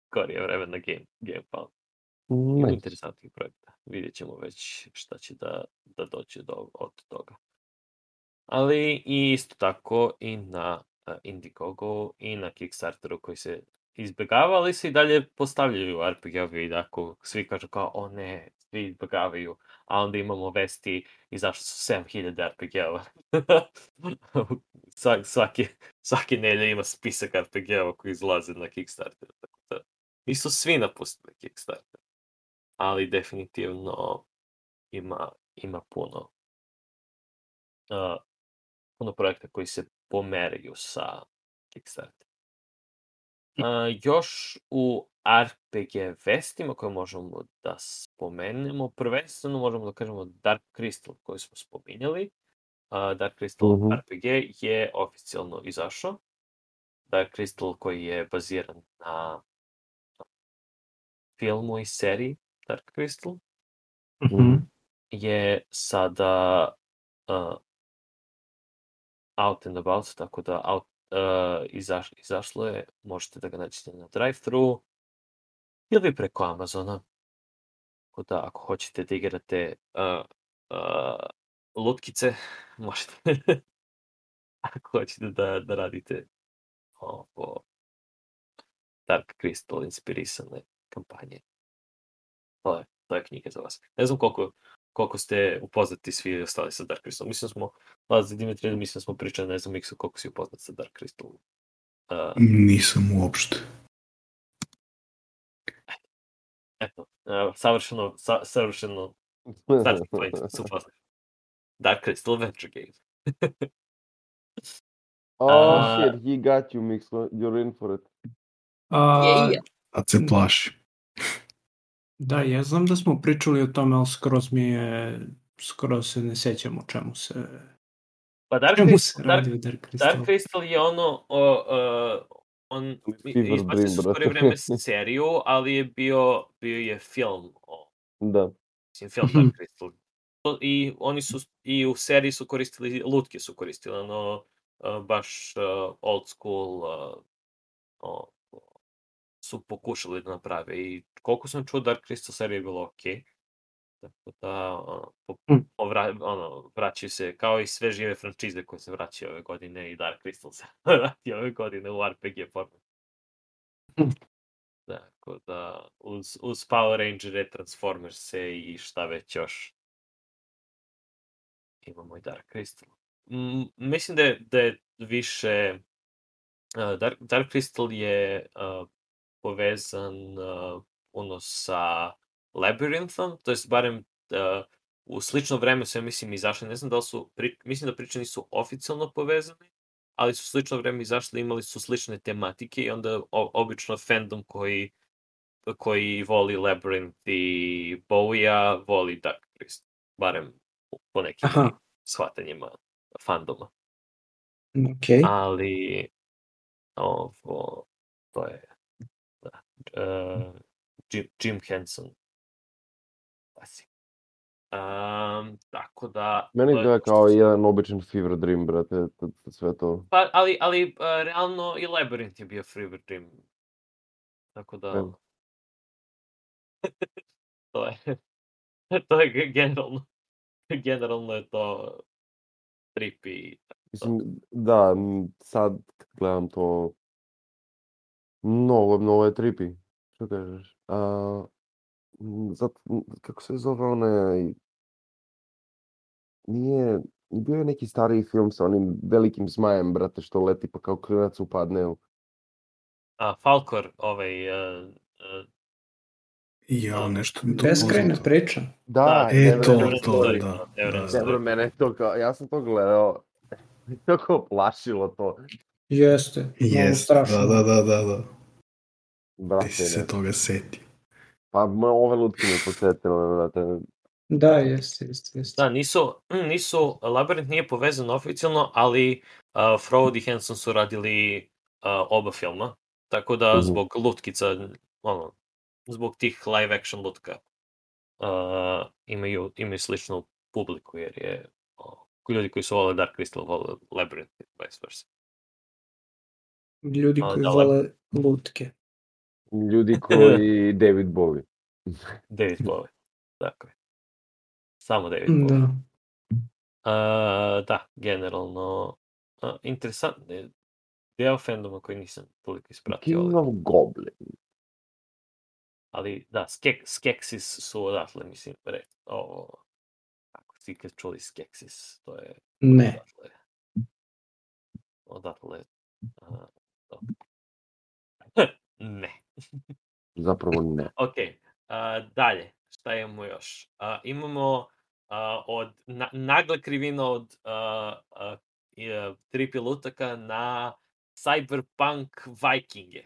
Korije vreme na Game, game Pound. Ima interesantnih projekta. Vidjet ćemo već šta će da, da dođe do, od toga. Ali i isto tako i na Indiegogo i na Kickstarteru koji se izbjegava, ali se i dalje postavljaju RPG-ovi i ako svi kažu kao, o ne, svi izbjegavaju, a onda imamo vesti i zašto su 7000 RPG-ova. Svaki, svaki, svaki nelje ima spisak RPG-ova koji izlaze na Kickstarter. Tako da, nisu svi napustili Kickstarter, ali definitivno ima, ima puno uh, puno projekta koji se pomeraju sa Kickstarter. Uh, još u RPG vestima koje možemo da spomenemo, prvenstveno možemo da kažemo Dark Crystal koji smo spominjali. Uh, Dark Crystal Mhm. RPG je oficijalno izašao. Dark Crystal koji je baziran na filmu i seriji Dark Crystal Mhm. je sada uh, out and about, tako da out, uh, izaš, izašlo je, možete da ga nađete na drive-thru ili preko Amazona. Tako da ako hoćete da igrate uh, uh, lutkice, možete. ako hoćete da, da radite ovo Dark Crystal inspirisane kampanje. To je, to je knjiga za vas. Ne znam koliko, koliko ste upoznati svi ostali sa Dark Crystal. Mislim da smo, Laza Dimitri, mislim da smo pričali, ne znam Miksu, koliko si upoznat sa Dark Crystal. Uh, Nisam uopšte. eto, uh, savršeno, sa, savršeno, starting point, su upoznati. Dark Crystal Adventure Games. oh A- shit, he got you, Mix. You're in for it. A, Sad se plaši. Da, ja znam da smo pričali o tome, ali skroz mi je, skroz se ne sećam o čemu se, Pa Dark čemu Crystal, se Dark, radi u Dark Crystal. Dark Crystal je ono, o, uh, on izbacio se skoro vreme seriju, ali je bio, bio je film o Da. Mislim, film Dark Crystal. I oni su, i u seriji su koristili, lutke su koristili, ono, uh, baš uh, old school uh, o, o- su pokušali da naprave i koliko sam čuo Dark Crystal serija je bilo okej. Tako da, ono, po, povra, ono, vraćaju se, kao i sve žive frančize koje se vraćaju ove godine i Dark Crystal se vrati ove godine u RPG formu. Mm. Tako da, uz, uz Power Rangere, Transformerse i šta već još. Imamo i Dark Crystal. Mm, mislim da je, da je više... Uh, Dark, Dark Crystal je uh, povezan uh, puno sa Labyrinthom, to jest barem uh, u slično vreme su, ja mislim, izašli, ne znam da li su, pri, mislim da priče nisu oficijalno povezane, ali su slično vreme izašli, imali su slične tematike i onda o, obično fandom koji koji voli Labyrinth i Bowie-a, voli Dark Crystal. Barem po nekim Aha. shvatanjima fandoma. Okej. Ali, ovo, to je, uh, Jim, Jim Henson. Pasi. Um, tako da... Meni to je kao jedan običan fever dream, brate, sve to. Pa, ali, ali uh, realno i Labyrinth je bio Fever Dream. Tako da... Evo. to je... to je ge- generalno... generalno je to trippy. Mislim, da, sad gledam to, mnogo, mnogo je trippy. Što kažeš? A, m, zato, m, kako se zove onaj, nije, bio je neki stariji film sa onim velikim zmajem, brate, što leti pa kao klinac upadne u... A, Falkor, ovaj... Uh, uh, Ja, nešto mi to Beskrajna poznato. priča. Da, e, Neverending to, Neverending to, Story, da, Neverending da, Story. Dobro, mene je to kao, ja sam to gledao, tako plašilo to, Jeste. Malo Jest, strašno. da, da, da, da, da. brate, Ti si se toga setio. Pa ma, ove lutke me podsjetile, brate. Da, jeste, jeste, jeste. Da, nisu, mm, nisu, Labyrinth nije povezan oficijalno, ali uh, Frode i Hanson su radili uh, oba filma, tako da Mhm. zbog lutkica, ono, zbog tih live action lutka uh, imaju, imaju sličnu publiku, jer je o, ljudi koji su vole Dark Crystal vole Labyrinth i vice versa. Ljudi A, koji da, vole lutke. Ljudi koji David Bowie. David Bowie, tako je. Samo David Bowie. Da. Uh, da, generalno, uh, interesantno je deo fandoma koji nisam toliko ispratio, King of Goblin. ali da, Skek, Skeksis su odatle, mislim, re, ovo, ako si ikad čuli Skeksis, to je Ne. odatle, odatle, uh. Ne. Zapravo ne. Ok, uh, dalje, šta imamo još? Uh, imamo uh, od na, nagla krivina od uh, uh, uh, tri pilotaka na Cyberpunk Vikinge.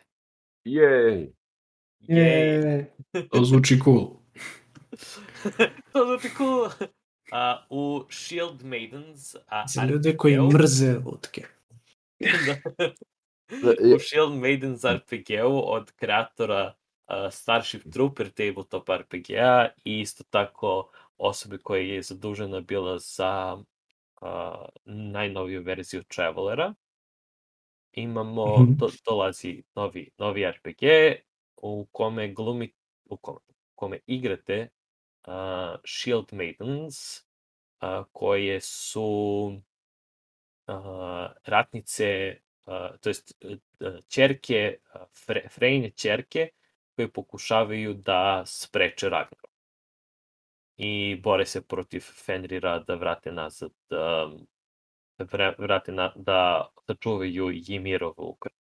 Jej! Jej! Je. To zvuči cool. to zvuči cool. Uh, u Shield Maidens a, Za ljude koji mrze lutke. Da. Da, u Shield Maidens RPG-u od kreatora uh, Starship Trooper tabletop RPG-a i isto tako osobe koja je zadužena bila za uh, najnoviju verziju Travelera. Imamo, Mhm. do, dolazi novi, novi RPG u kome glumi, u kome, u kome igrate uh, Shield Maidens uh, koje su uh, ratnice, to jest uh, čerke, uh, fre, Frejne čerke koje pokušavaju da spreče Ragnarok. I bore se protiv Fenrira da vrate nazad, da vra- vrate na, da sačuvaju Ymirovu krv.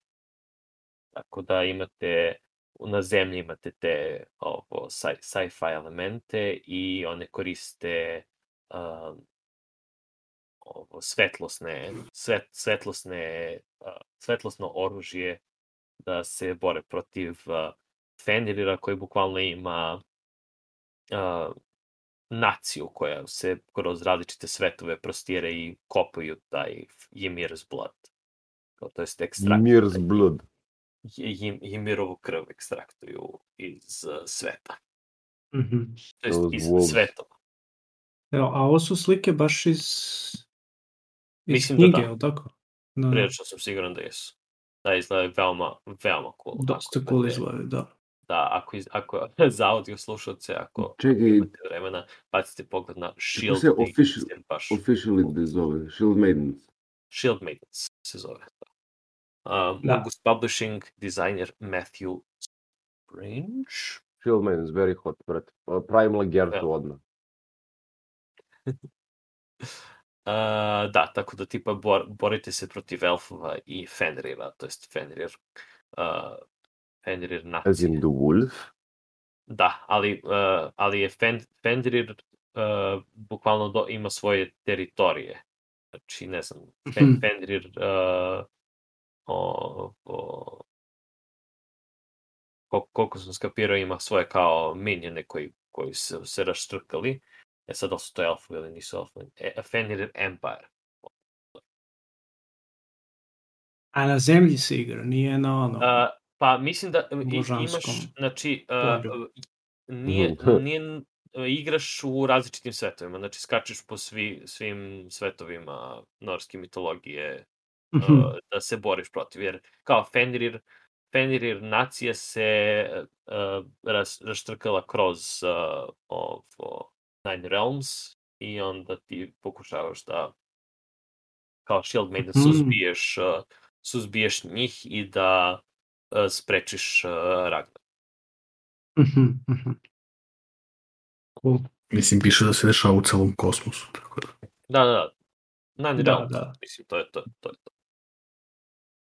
Tako da imate, na zemlji imate te ovo, sci- sci-fi elemente i one koriste um, ovo, svetlosne, svet, svetlosne, uh, svetlosno oružje da se bore protiv uh, Fenrira koji bukvalno ima uh, naciju koja se kroz različite svetove prostire i kopaju taj Ymir's blood. Kao, To jest ekstrakt. Mir's Blood. Ym- Ymirovu krv ekstraktuju iz uh, sveta. Mhm. To jest iz wolves. svetova. Evo, a ovo su slike baš iz Mislim da knjige, da. jel tako? Da, Prilično sam siguran da jesu. Da, izgledaju veoma, veoma cool. dosta Ako cool imate- izgledaju, da. Da, ako, iz, ako za audio slušalce, ako Čekaj, imate vremena, bacite pogled na Shield se official- baš officially da zove, Shield Maidens. Shield Maidens se zove. Da. Uh, Da. August Publishing, designer Matthew Strange. Shield Maidens, very hot, brate. Pravim lagertu Ja. odmah. Uh, da, tako da tipa bor, borite se protiv elfova i Fenrira, to jest Fenrir. Uh, Fenrir As nacija. in the wolf. Da, ali, uh, ali je Fen, Fenrir uh, bukvalno do, ima svoje teritorije. Znači, ne znam, Fen. Fenrir uh, o, o, kol- koliko sam skapirao ima svoje kao minjene koji, koji su se raštrkali. E sad, da li su to elfovi ili nisu elfovi. E, Fenrir Empire. A na zemlji se igra, nije na ono. Uh, pa mislim da imaš, znači, uh, nije, nije, igraš u različitim svetovima, znači skačeš po svi, svim svetovima norske mitologije uh, da se boriš protiv, jer kao Fenrir, Fenrir nacija se uh, ras, raštrkala kroz uh, ovo Nine Realms i onda ti pokušavaš da kao Shield Maiden Mhm. suzbiješ, uh, suzbiješ njih i da uh, sprečiš uh, Ragnar. Mhm, mhm. Cool. Mislim, piše da se dešava u celom kosmosu, tako da. Da, da, da. Nine Da, Realms, da. mislim, to je to. to, je to.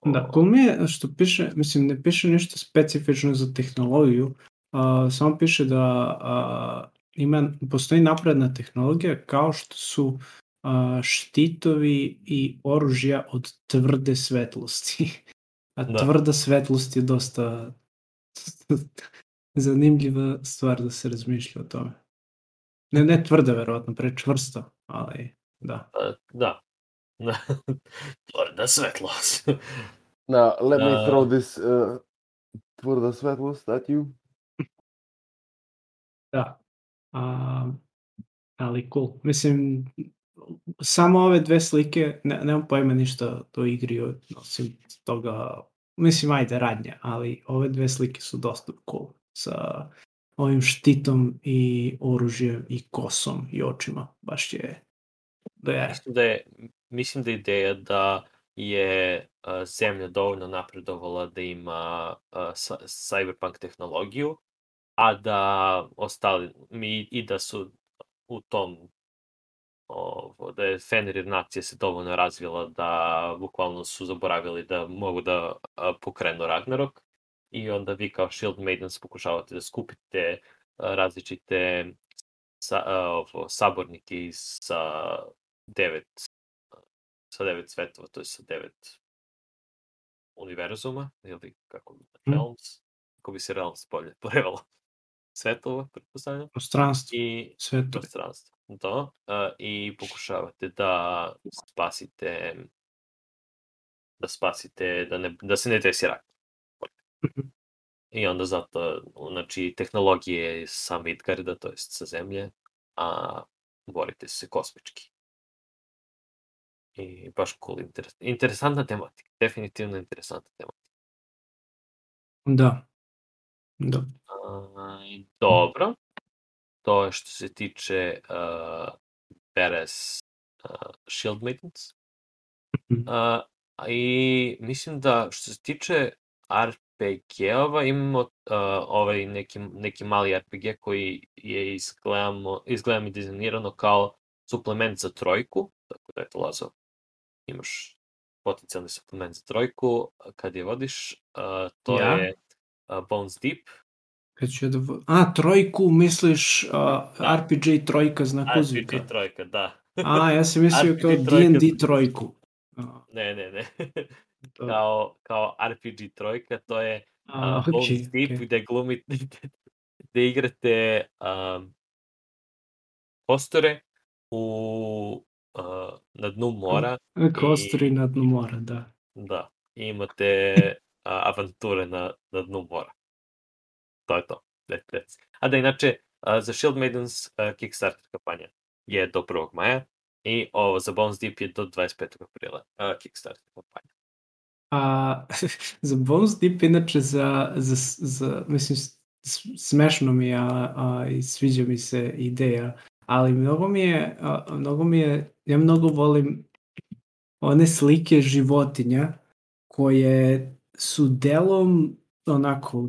Da, cool mi je što piše, mislim, ne piše ništa specifično za tehnologiju, a, samo piše da ima, postoji napredna tehnologija kao što su a, štitovi i oružja od tvrde svetlosti. A Da. tvrda svetlost je dosta zanimljiva stvar da se razmišlja o tome. Ne, ne tvrda, verovatno, pre čvrsto, ali da. Uh, da. Tvrda svetlost. Now, let me Uh, throw this uh, tvrda svetlost at you. Da. A, ali cool. Mislim, samo ove dve slike, ne, nemam pojma ništa o igri, osim toga, mislim, ajde, radnja, ali ove dve slike su dosta cool. Sa ovim štitom i oružjem i kosom i očima. Baš je... Da je. Mislim da je, mislim da je ideja da je uh, zemlja dovoljno napredovala da ima uh, cyberpunk tehnologiju, a da ostali, mi, i da su u tom ovo, da je Fenrir nacija se dovoljno razvila da bukvalno su zaboravili da mogu da pokrenu Ragnarok i onda vi kao Shield Maidens pokušavate da skupite različite sa, ovo, sabornike sa devet sa devet svetova, to je sa devet univerzuma, ili kako bi, Mm. realms, kako bi se realms bolje prevelo, svetova, pretpostavljam, Prostranstvo, i sve to. prostranstvo. Da, i pokušavate da spasite da spasite, da, ne, da se ne desi rak. I onda zato, znači, tehnologije sa Midgarda, to jest sa zemlje, a borite se kosmički. I baš cool, interes, interesantna tematika. Definitivno interesantna tematika. Da. Da. Dobro. To je što se tiče uh, Beres uh, Shield Maidens. Mhm. Uh, I mislim da što se tiče RPG-ova imamo uh, ovaj neki, neki mali RPG koji je izgledamo, izgledam i dizajnirano kao suplement za trojku, tako da je to Lazo, imaš potencijalni suplement za trojku kad je vodiš, uh, to Ja. je uh, Bones Deep, Kad ću ja da... A, trojku, misliš uh. RPG trojka znak uzvika. RPG trojka, da. A, ja sam mislio RPG kao. D&D trojku. Ne, ne, ne. kao, kao RPG trojka, to je a, uh, okej, Deep okej. gde glumite, gde igrate um, kostore u, uh, na dnu mora, Kostori na dnu mora, da. da, i imate uh, avanture na, na dnu mora. To je to. That, that's. A da inače, za Shield Maidens Kickstarter kampanja je do 1. maja i ovo za Bones Deep je do 25. aprila Kickstarter kampanja. A, za Bones Deep, inače, za, za, za mislim, smešno mi je, a, i sviđa mi se ideja, ali mnogo mi je, a, mnogo mi je, ja mnogo volim one slike životinja koje su delom onako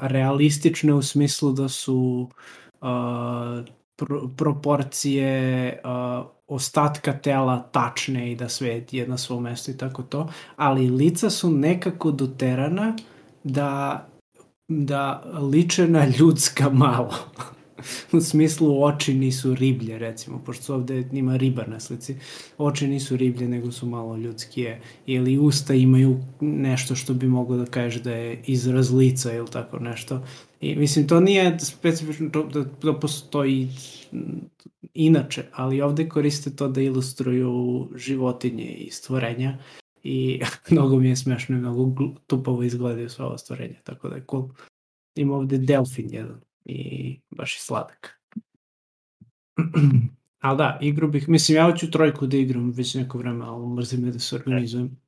realistične u smislu da su pro, proporcije ostatka tela tačne i da sve je na svom mestu i tako to, ali lica su nekako doterana da da liče na ljudska malo. u smislu oči nisu riblje, recimo, pošto ovde ima riba na slici. Oči nisu riblje, nego su malo ljudskije. Ili usta imaju nešto što bi moglo da kaže da je izraz lica ili tako nešto. I mislim, to nije specifično to, da, da postoji inače, ali ovde koriste to da ilustruju životinje i stvorenja i mnogo mi je smešno i mnogo tupavo izgledaju sva ova stvorenja, tako da je cool. Ima ovde delfin jedan i baš je sladak. ali da, igru bih, mislim, ja hoću trojku da igram već neko vreme, ali mrzim me da se organizujem.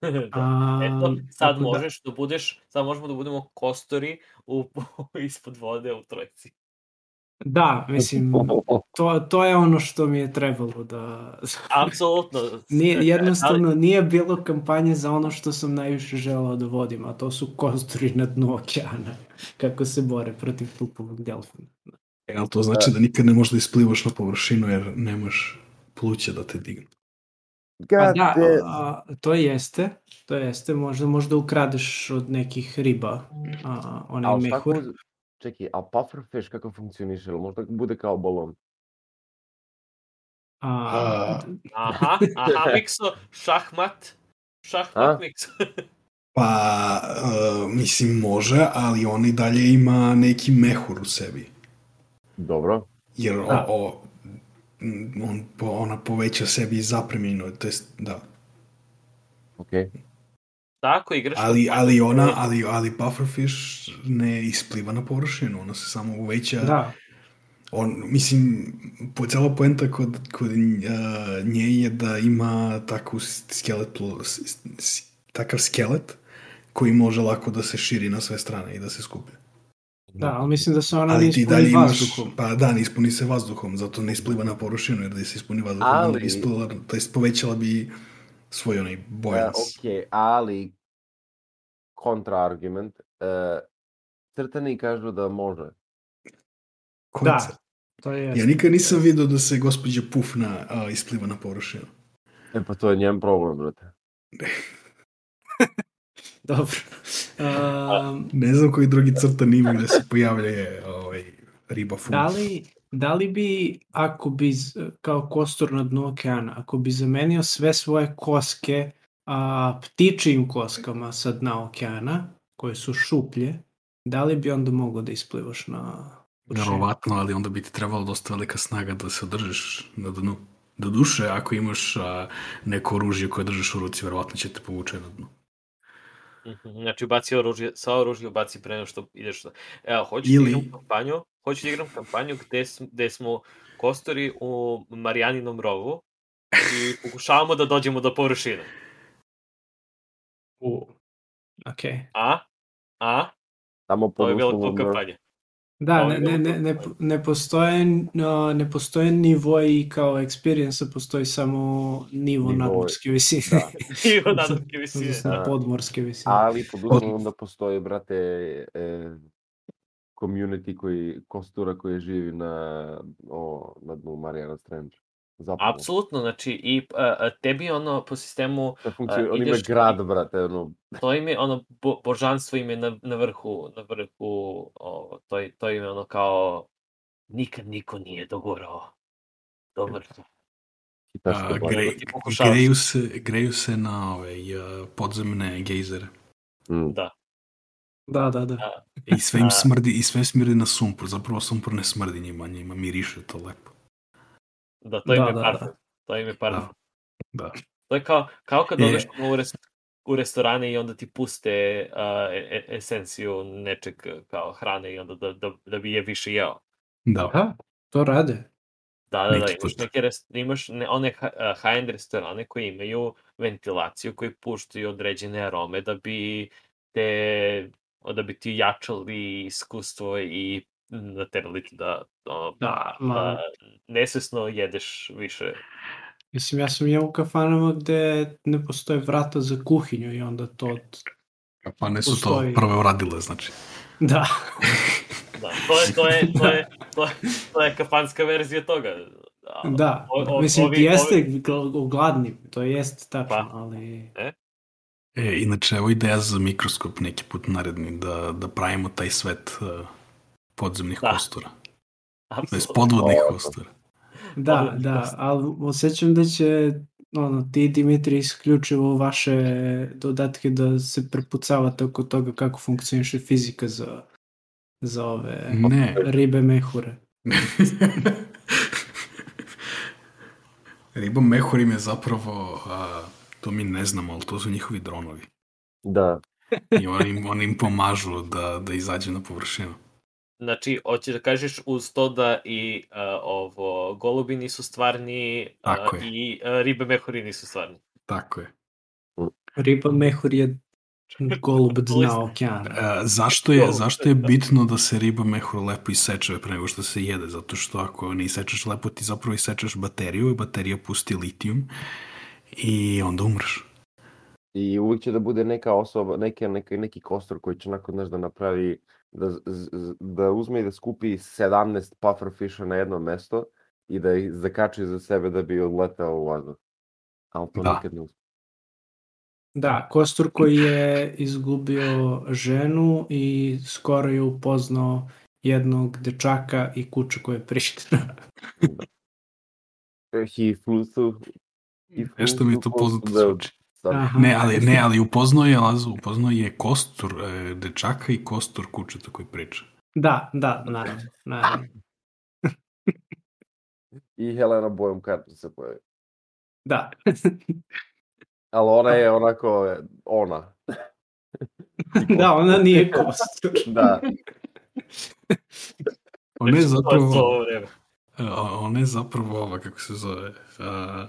Da. A, Eto, sad da- možeš da budeš, sad možemo da budemo kostori u, ispod vode u trojci. Da, mislim, to, to je ono što mi je trebalo da... Apsolutno. Nije, jednostavno nije bilo kampanje za ono što sam najviše želeo da vodim, a to su kosturi na dnu okeana, kako se bore protiv tupovog delfina. E, ali to znači da nikad ne možeš da isplivaš na površinu jer nemaš pluća da te dignu. Pa da, a, to jeste, to jeste, možda možda ukradeš od nekih riba, a, onaj Ali mehur. ko... Čekaj, a pufferfish kako funkcioniše? Ili možda bude kao balon? A, Aha, aha, mikso, šahmat, šahmat A? mikso. Pa, uh, mislim, može, ali on i dalje ima neki mehur u sebi. Dobro. Jer o, Da. o, on, ona poveća sebi zapreminu, to jest, da. Okej. Tako, igraš... Ali, ali ona, ali, ali pufferfish ne ispliva na površinu, ona se samo uveća. da, On, mislim, po, cela poenta kod, kod uh, nje je da ima takvu skeletu, s- s- takav skelet koji može lako da se širi na sve strane i da se skupi. da, ali mislim da se ona ne Ali ti ispuni dalje imaš, vazduhom. pa da, ne ispuni se vazduhom, zato ne ispliva na površinu, jer da se ispuni vazduhom, ali... bi isplila, to jest povećala bi svoj onaj E, buoyance. Okej, ali kontraargument. E, crtani kažu da može. Koncept. Da, to je... Ja nikad nisam vidio da se gospođa Pufna a, ispliva na površinu. E pa to je njen problem, brate. Dobro. Um, Ne znam koji drugi crtan ima gde se pojavlja ovaj, riba fun. da, li, da li bi, ako bi, kao kostur na dnu okeana, ako bi zamenio sve svoje koske a, ptičijim koskama sa dna okeana, koje su šuplje, da li bi onda mogo da isplivaš na? Verovatno, ali onda bi ti trebalo dosta velika snaga da se održiš na dnu. Do duše, ako imaš a, neko oružje koje držiš u ruci, verovatno će te povuče na dnu. Mhm, Znači, ubaci oružje, sva oružje ubaci pre nego što ideš. na- Evo, hoću Ili- da igram kampanju, hoću da igram kampanju gde, gde smo kostori u Marijaninom rovu i pokušavamo da dođemo do površine. U, ok. A? A? Tamo To pod je bilo to da- kampanja. Da, ne, ne, ne, ne, to. ne postoje, no, ne postoje nivoi kao experience, postoji samo nivo Nivoi, nadmorske visine. da. Nivo nadmorske visine. Da. podmorske visine. Ali pod uslovom da postoji, brate, e, community koji, kostura koji živi na, o, na dnu Marijana Strange. Zapravo. Apsolutno, znači, i a, a, tebi ono po sistemu, To funkcionuje, a, on ima grad, brate, ono, to im je ono, bo, božanstvo im je na, na vrhu, na vrhu, o, to, je- to im je ono kao, nikad niko nije dogorao do vrha. hitaške A, gre, greju, se, greju se na ove, a, podzemne gejzere. Mm. Da. Da, da, da. I sve im A- smrdi, i sve smrdi na sumpor. Zapravo sumpor ne smrdi njima, njima miriše to lepo. Da, to im Da, je da, parfum. da. To im je parfum. Da. To je kao, kao kad odeš u, rest, u restorane i onda ti puste uh, esenciju nečeg kao hrane i onda da, da, da bi je više jeo. Da. Da, to rade. Da, da, da, imaš neke rest, imaš ne, one ha- high-end restorane koji imaju ventilaciju, koji puštaju određene arome da bi te, da bi ti jačali iskustvo i te da, da, Da, ma, da nesvesno jedeš više. mislim, ja sam jeo u kafanama gde ne postoje vrata za kuhinju i onda to od... Kafane su to Postoji. prve uradile, znači. Da, Da, to je, to je, to je, to je, to je kafanska verzija toga. A, da. o- o- mislim, ovi- jeste ovi- gl- gladni, to jest tačno, Pa. ali... E, inače, evo ideja za mikroskop neki put naredni, da, da pravimo taj svet uh, podzemnih Da. kostura. Je apsolutno. podvodnih kostura. Da, da, ali osjećam da će ono, ti Dimitri isključivo vaše dodatke da se prepucavate oko toga kako funkcioniše fizika za, za ove Ne. ribe mehure. Riba mehurim je zapravo, a, to mi ne znamo, ali to su njihovi dronovi. Da. I oni, im- oni im pomažu da, da izađe na površinu. Znači, hoćeš da kažeš uz to da i uh, ovo, golubi nisu stvarni uh, Tako je. i uh, ribe mehuri nisu stvarni. Tako je. Riba mehur je golub dna okeana. E, zašto, je, To, zašto je bitno da se riba mehur lepo iseče pre nego što se jede? Zato što ako ne isečeš lepo, ti zapravo isečeš bateriju i baterija pusti litijum i onda umreš. I uvijek će da bude neka osoba, neke, neke, neki kostur koji će onako, znaš, da napravi, da, da uzme i da skupi 17 pufferfisha na jedno mesto i da ih zakači za sebe da bi odletao u vazduh. Ali to Da. nikad ne uspe. Da, Kostur koji je izgubio ženu i skoro je upoznao jednog dečaka i kuću koja je prišla. He flew through... he flew Nešto mi to poznato zvuči. Aha. Ne, ali, ne, ali upoznao je Lazu, upoznao je kostur e, dečaka i kostur kućeta koji priča. Da, da, naravno. naravno. I Helena Bojom Carter se pojavi. Da. Ali ona je onako, ona. da, ona nije Kostur. Da, Ona je je zapravo, e, ona je zapravo ova, kako se zove, uh,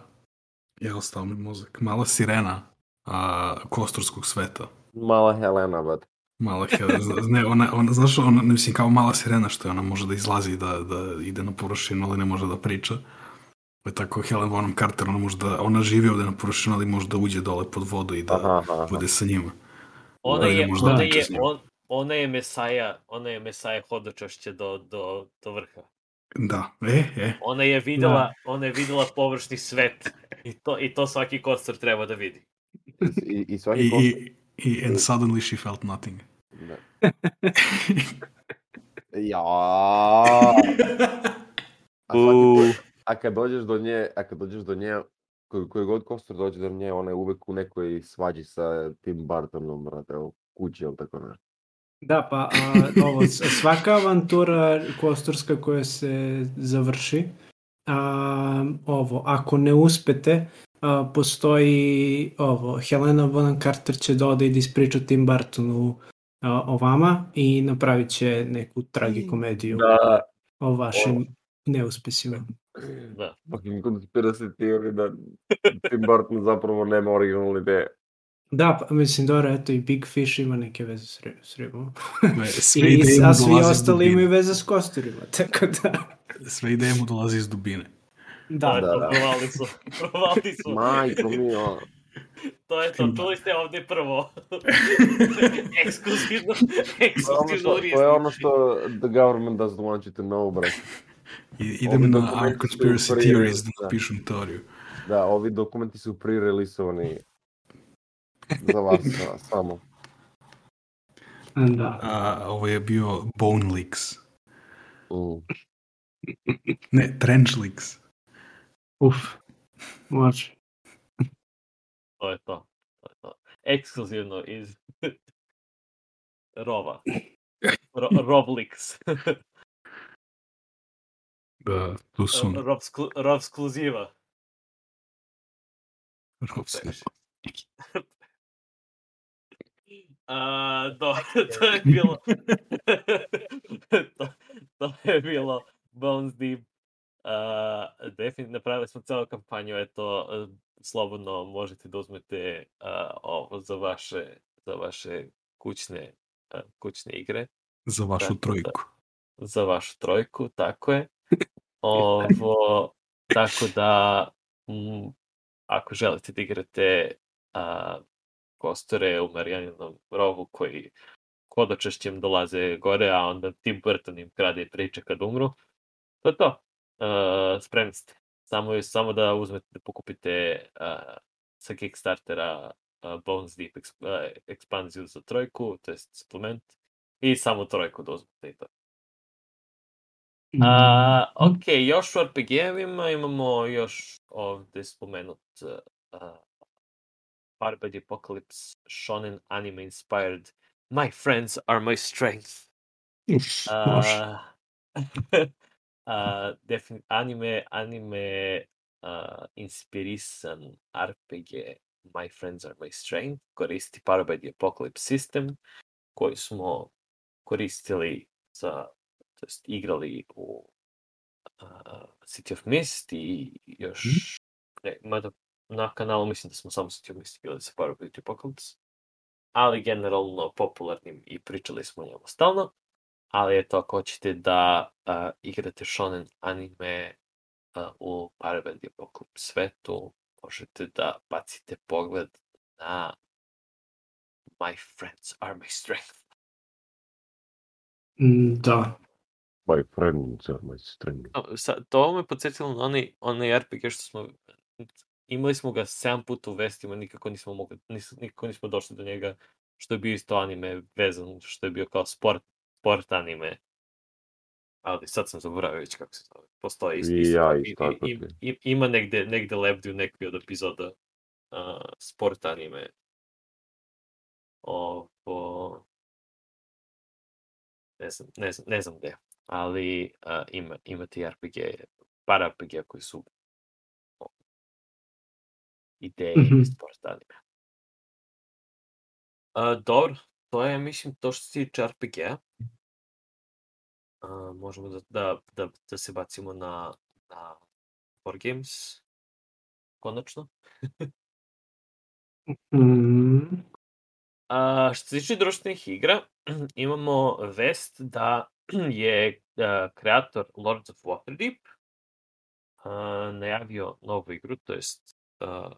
je ostao mi mozak, mala sirena a, kosturskog sveta. mala Helena, but... Mala Helena, ne, ona, ona, znaš, ona, ne mislim, kao mala sirena što je, ona može da izlazi da, da ide na površinu, ali ne može da priča. Pa je tako Helen Bonham Carter, ona može da, ona živi ovde na površinu, ali može da uđe dole pod vodu i da Aha, aha, bude sa njima. Ona Da, je, možda ona priča je, on, ona je mesaja, ona je mesaja hodočašće do, do, do vrha. Da, e, e, Ona je videla, ona je videla površni svet i to, i to svaki kostur treba da vidi. I, i svaki I, kostur... i, i, and suddenly she felt nothing. Da. Ja. A, svaki put- a kad dođeš do nje, a kad dođeš do nje, koji, koji god kostur dođe do nje, ona je uvek u nekoj svađi sa Tim Burtonom, brate, u kući ili tako nešto. Da, pa a, ovo, svaka avantura kosturska koja se završi, a, ovo, ako ne uspete, a, postoji ovo, Helena Bonham Carter će da ode i da ispriča Tim Burtonu a, o vama i napravit će neku tragikomediju Da. o vašim neuspesima. Da. Fucking conspiracy theory da Tim Burton zapravo nema originalne ideje. Da, pa, mislim, dobro, eto i Big Fish ima neke veze s, ri- s ribom. Sve I, ideje mu a svi ostali imaju veze s kosturima, tako da... Sve ideje mu dolaze iz dubine. To Da, da, to, da. provali su. Provali su. Majko mi, ono. To je to, čuli ste ovde prvo. ekskluzivno, To ekskluzivno što, u to je ono što the government doesn't want you to know, brate. Ovi idem na Our Conspiracy Theories da da. napišem teoriju. Da, ovi dokumenti su pre-relisovani za vas sa- samo. da. A, ovo je bio Bone Leaks. Mm. Ne, Trench Leaks. Uf, može. To je to. To je to. Ekskluzivno iz Rova. Ro, Roblix. Da, tu su Rob, sklu, Rob skluziva. Robson. A, do, to je bilo... to, to je bilo Bones Deep. Uh, definitivno napravili smo celu kampanju, eto, slobodno možete da uzmete uh, ovo za vaše, za vaše kućne, uh, kućne igre. Za vašu Tako trojku. Da, za vašu trojku, tako je. Ovo, tako da, m, ako želite da igrate a, kostore u Marijaninom rovu koji hodočešćem dolaze gore, a onda Tim Burton im krade priče kad umru, to je to. Uh, spremni ste. Samo, samo da uzmete, da pokupite uh, sa Kickstartera uh, Bones Deep eksp, uh, ekspanziju za trojku, to je suplement, i samo trojku da uzmete i to. A, ok, još u RPG-evima imamo još ovde spomenut uh, Barbed Apocalypse Shonen anime inspired My friends are my strength. Uh, uh, defin anime, anime uh, inspirisan RPG My friends are my strength koristi Barbed Apocalypse system koji smo koristili za to jest igrali u uh, City of Mist i još ne, mada na kanalu mislim da smo samo City of Mist igrali sa Power Beauty Apocalypse ali generalno popularnim i pričali smo o njemu stalno ali eto ako hoćete da uh, igrate shonen anime uh, u Parabellum Apocalypse svetu možete da bacite pogled na My friends are my strength. Mm, Da. My friends are my strength. A, sa, to me podsjetilo na onaj, onaj RPG što smo, imali smo ga 7 puta u vestima, nikako nismo mogli, nis, nikako nismo došli do njega, što je bio isto anime vezan, što je bio kao sport, sport anime. Ali sad sam zaboravio već kako se zove. Postoji isto, I ja isto i- i- i- ima negde, negde lebdi u nekoj od epizoda uh, sport anime. Ovo... Ne znam, ne znam, ne znam gde, ali uh, ima, ima ti RPG, par RPG koji su ideje Mhm. iz sport anime. Uh, dobro, to je, mislim, to što se tiče RPG-a. Uh, možemo da, da, da, da se bacimo na, na War Games, konačno. Mm, A, što se tiče društvenih igra, imamo vest da je a, kreator Lords of Waterdeep a, najavio novu igru, to jest a,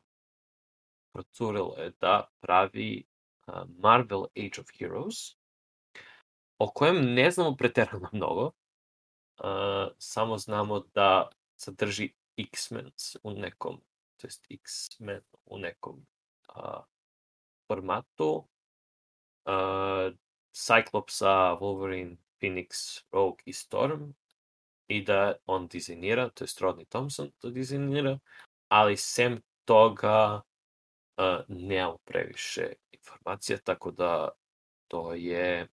procurilo je da pravi Marvel Age of Heroes, o kojem ne znamo preterano mnogo, a, samo znamo da sadrži X-Men u nekom, to jest X-Men u nekom a, formatu, uh, Cyclopsa, Wolverine, Phoenix, Rogue i Storm i da on dizajnira, to je Rodney Thompson to dizajnira, ali sem toga uh, nemamo previše informacija, tako da to je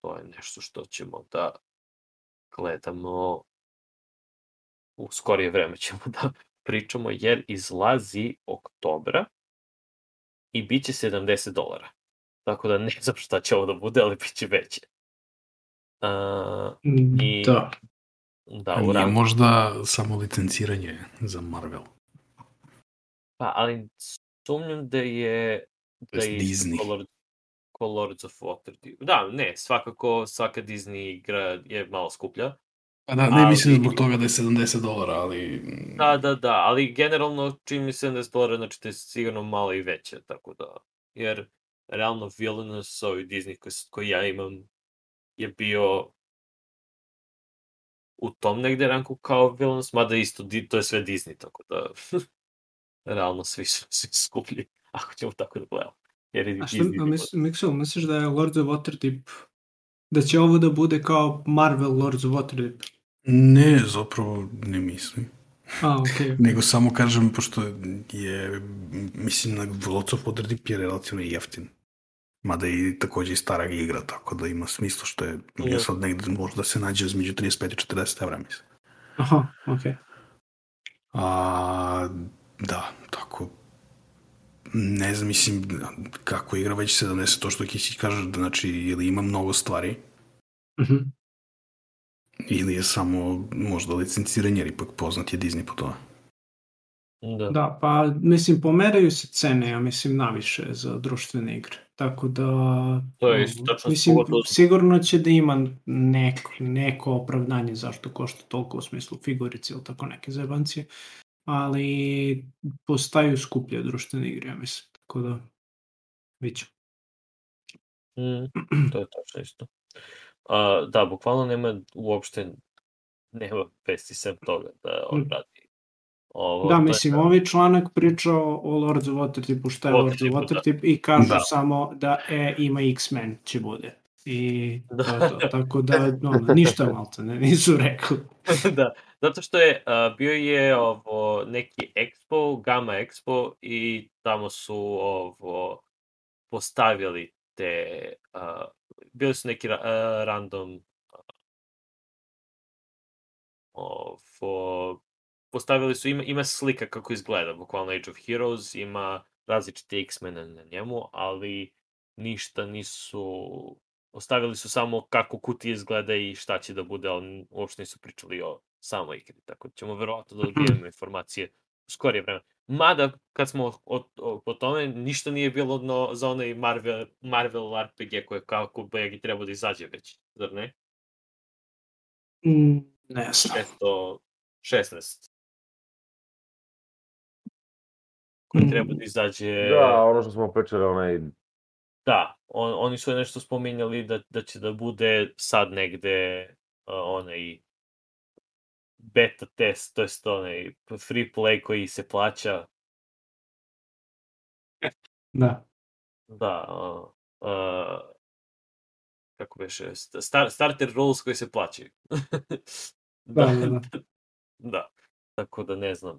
to je nešto što ćemo da gledamo u skorije vreme ćemo da pričamo, jer izlazi oktobra i bit će 70 dolara. Tako da ne znam šta će ovo da bude, ali bit će veće. Uh, I- Da. da, A u rangu. možda samo licenciranje za Marvel. Pa, ali sumnjam da je... Da je Disney. ko Lords of Waterdeep. Da, ne, svakako svaka Disney igra je malo skuplja. Pa da, ne Ali- mislim zbog toga da je 70 dolara, ali... Da, da, da, ali generalno čim je 70 dolara, znači to je sigurno malo i veće, tako da, jer realno Villainous, ovaj Disney koji, koji ja imam, je bio u tom negde ranku kao Villainous, mada isto, to je sve Disney, tako da, realno svi su svi skuplji, ako ćemo tako da gledamo. Jer je A što, a bio- mis, misliš da je Lords of Waterdeep, da će ovo da bude kao Marvel Lords of Waterdeep? Ne, zapravo ne mislim. A, okej. Nego samo kažem, pošto je, mislim, na Lords of Waterdeep je relativno jeftin. Mada je i takođe i stara igra, tako da ima smisla što je, je Je. sad negde možda se nađe između 35 i 40 evra, mislim. Aha, okej. A, da, tako, ne znam, mislim, kako igra već se donese to što Kisić kaže, da znači, ili ima mnogo stvari, Mhm. ili je samo možda licenciranje, jer ipak poznat je Disney po tome. Da. Da, pa mislim pomeraju se cene, ja mislim naviše za društvene igre. Tako da To je isto tačno mislim pogotovo- sigurno će da ima neko, neko opravdanje zašto košta toliko u smislu figurice ili tako neke zajebancije, ali postaju skuplje društvene igre, ja mislim. Tako da viću. Mm, to je tačno isto. A, da, bukvalno nema uopšte nema vesti sem toga da on Mm. radi ovo. Da, mislim, da. ovaj članak priča o Lords of Waterdeepu, šta je Lords of da. Waterdeep i kažu Da. samo da e, ima X-Men će bude. I Da. to to. Tako da, ono, ništa malta, ne, nisu rekli. da, zato što je a, bio je ovo neki expo, Gamma Expo i tamo su ovo postavili te a, bili su neki ra, a, random a, ovo, postavili su, ima, ima slika kako izgleda, bukvalno Age of Heroes, ima različite X-mene na njemu, ali ništa nisu, ostavili su samo kako kutija izgleda i šta će da bude, ali uopšte nisu pričali o samoj igri, tako da ćemo verovatno da dobijemo informacije u skorije vreme. Mada, kad smo o, o, po tome, ništa nije bilo no, za onaj Marvel, Marvel RPG koji je kako Begi trebao da izađe već, zar ne? Mm, ne znam. 516. Koji Mm. treba da izađe... Da, ono što smo pričali, onaj... Da, on, oni su nešto spominjali da, da će da bude sad negde uh, onaj beta test, to jest onaj free play koji se plaća. Da. Da, uh, uh, kako beše, star, starter rules koji se plaćaju. Da, da, da. da, tako da ne znam,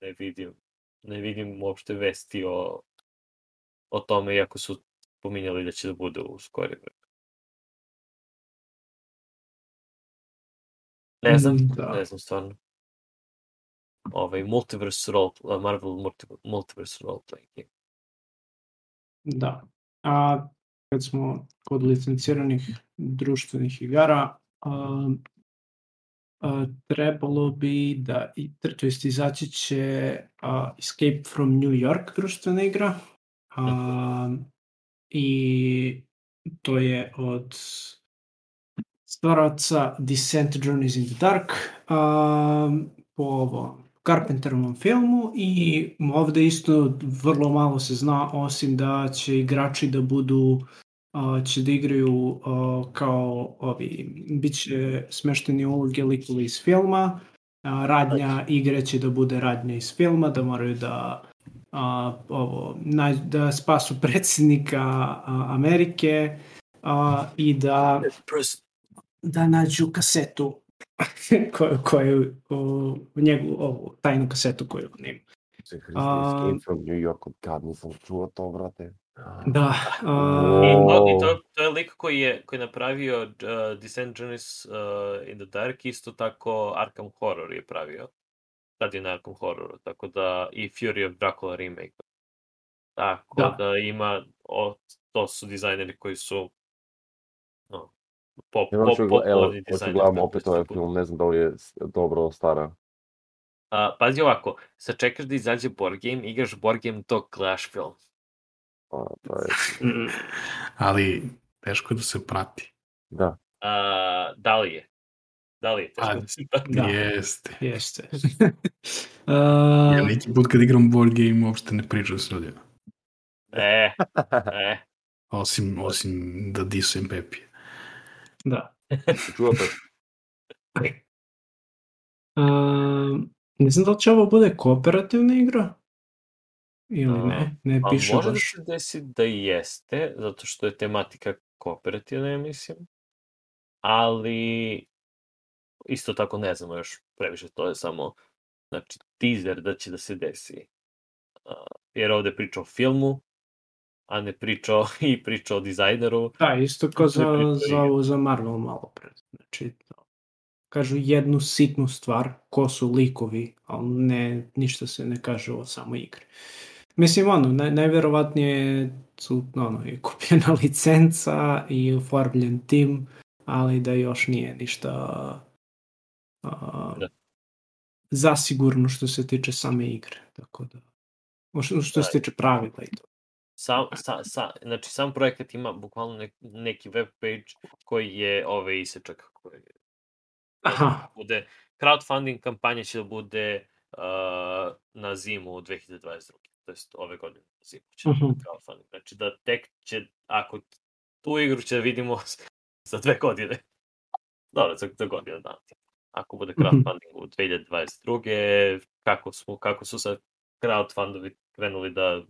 ne vidim, ne vidim uopšte vesti o, o tome, iako su pominjali da će da bude u skorije vreme. Ne znam, da. ne znam stvarno. Ovaj, Multiverse Role, Marvel multi- Multiverse Role Playing Game. Da. A kad smo kod licenciranih društvenih igara, a, a, trebalo bi da, to jest izaći će a, Escape from New York društvena igra. A, I to je od stvaraoca Descent Journeys in the Dark a, po ovom Carpenterovom filmu i ovde isto vrlo malo se zna osim da će igrači da budu a, će da igraju a, kao ovi, bit će smešteni uloge likova iz filma, a, radnja igre će da bude radnja iz filma, da moraju da a, ovo, naj, da spasu predsjednika a, Amerike a, i da da nađu kasetu koju, koju u, njegu, ovu tajnu kasetu koju on ima. A- from New York, od kad nisam čuo to, brate. Da. I, A, to, i to, to je lik koji je, koji je napravio uh, Descent Journeys uh, in the Dark, isto tako Arkham Horror je pravio. Sad je na Arkham Horroru, tako da i Fury of Dracula remake. Tako Da. da, ima, o, to su dizajneri koji su no, pop, pop, pop, evo, dizajneri. gledam tako opet isto ovaj bude. film, ne znam da li je dobro stara. A, pazi ovako, sad čekaš da izađe board game, igraš board game dok gledaš film. A, to je, Ali teško je da se prati. da. A, da li je? Da li je? Teško A, da se prati? Da. Jeste. jeste. A, Ja neki put kad igram board game uopšte ne pričam s ljudima. E, e. Osim, osim da disujem Pepije. da. Čuo to? A, ne znam da li će ovo bude kooperativna igra ili ne, ne Pa piše može da baš. se desi da jeste, zato što je tematika kooperativna, ja mislim. Ali isto tako ne znamo još previše, to je samo znači, teaser da će da se desi. A, jer ovde priča o filmu, a ne priča o, i priča o dizajneru. Da, isto kao za, priča za, ovo, za Marvel malo pre. Znači, to. kažu jednu sitnu stvar, ko su likovi, ali ne, ništa se ne kaže o samoj igri. Mislim, ono, naj, najverovatnije su, ono, je kupljena licenca i oformljen tim, ali da još nije ništa a, Da. zasigurno što se tiče same igre. Tako da, što, što se Da. tiče pravila i to. Sam, sa, sa, znači, sam projekat ima bukvalno nek, neki web page koji je ove isečak koji Aha, bude crowdfunding kampanja će da bude uh, na zimu 2022. To jest ove godine na zimu će da bude Mhm. crowdfunding. Znači da tek će, ako tu igru će da vidimo za dve godine. Dobro, za, za godinu dana. Ako bude crowdfunding u 2022. Kako, smo, kako su sad crowdfundovi krenuli da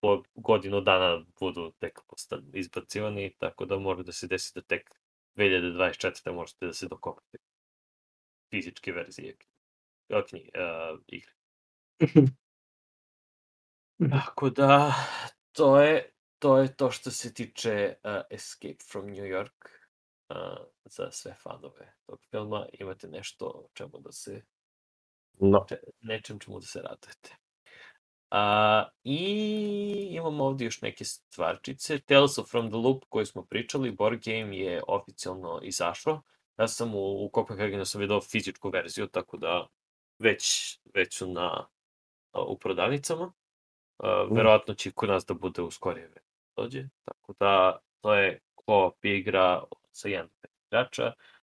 po godinu dana budu tek izbacivani, tako da može da se desi da tek 2024. možete da se dokopate fizičke verzije knjige, uh, igre. Tako da, to je, to je to što se tiče uh, Escape from New York. Uh, za sve fanove tog filma imate nešto čemu da se No. če- nečem čemu da se radujete. A, I imamo ovdje još neke stvarčice. Tales of from the Loop koji smo pričali, board game je oficijalno izašao. Ja sam u, u Copenhagenu sam vidio fizičku verziju, tako da već, već su na, a, u prodavnicama. A, verovatno će kod nas da bude u skorije dođe. Tako da to je co-op igra sa do pet igrača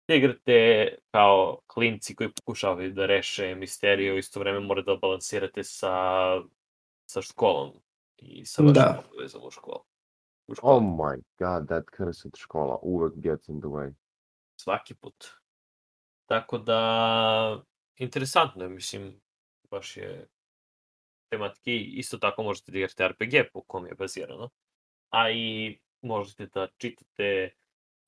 da igrate kao klinci koji pokušavaju da reše misteriju, isto vreme morate da balansirate sa, sa školom i sa vašim Da. obavezama u školu. U školi. Oh my god, that cursed škola uvek gets in the way. Svaki put. Tako da, interesantno je, mislim, baš je tematski, isto tako možete da igrate RPG po kom je bazirano, a i možete da čitate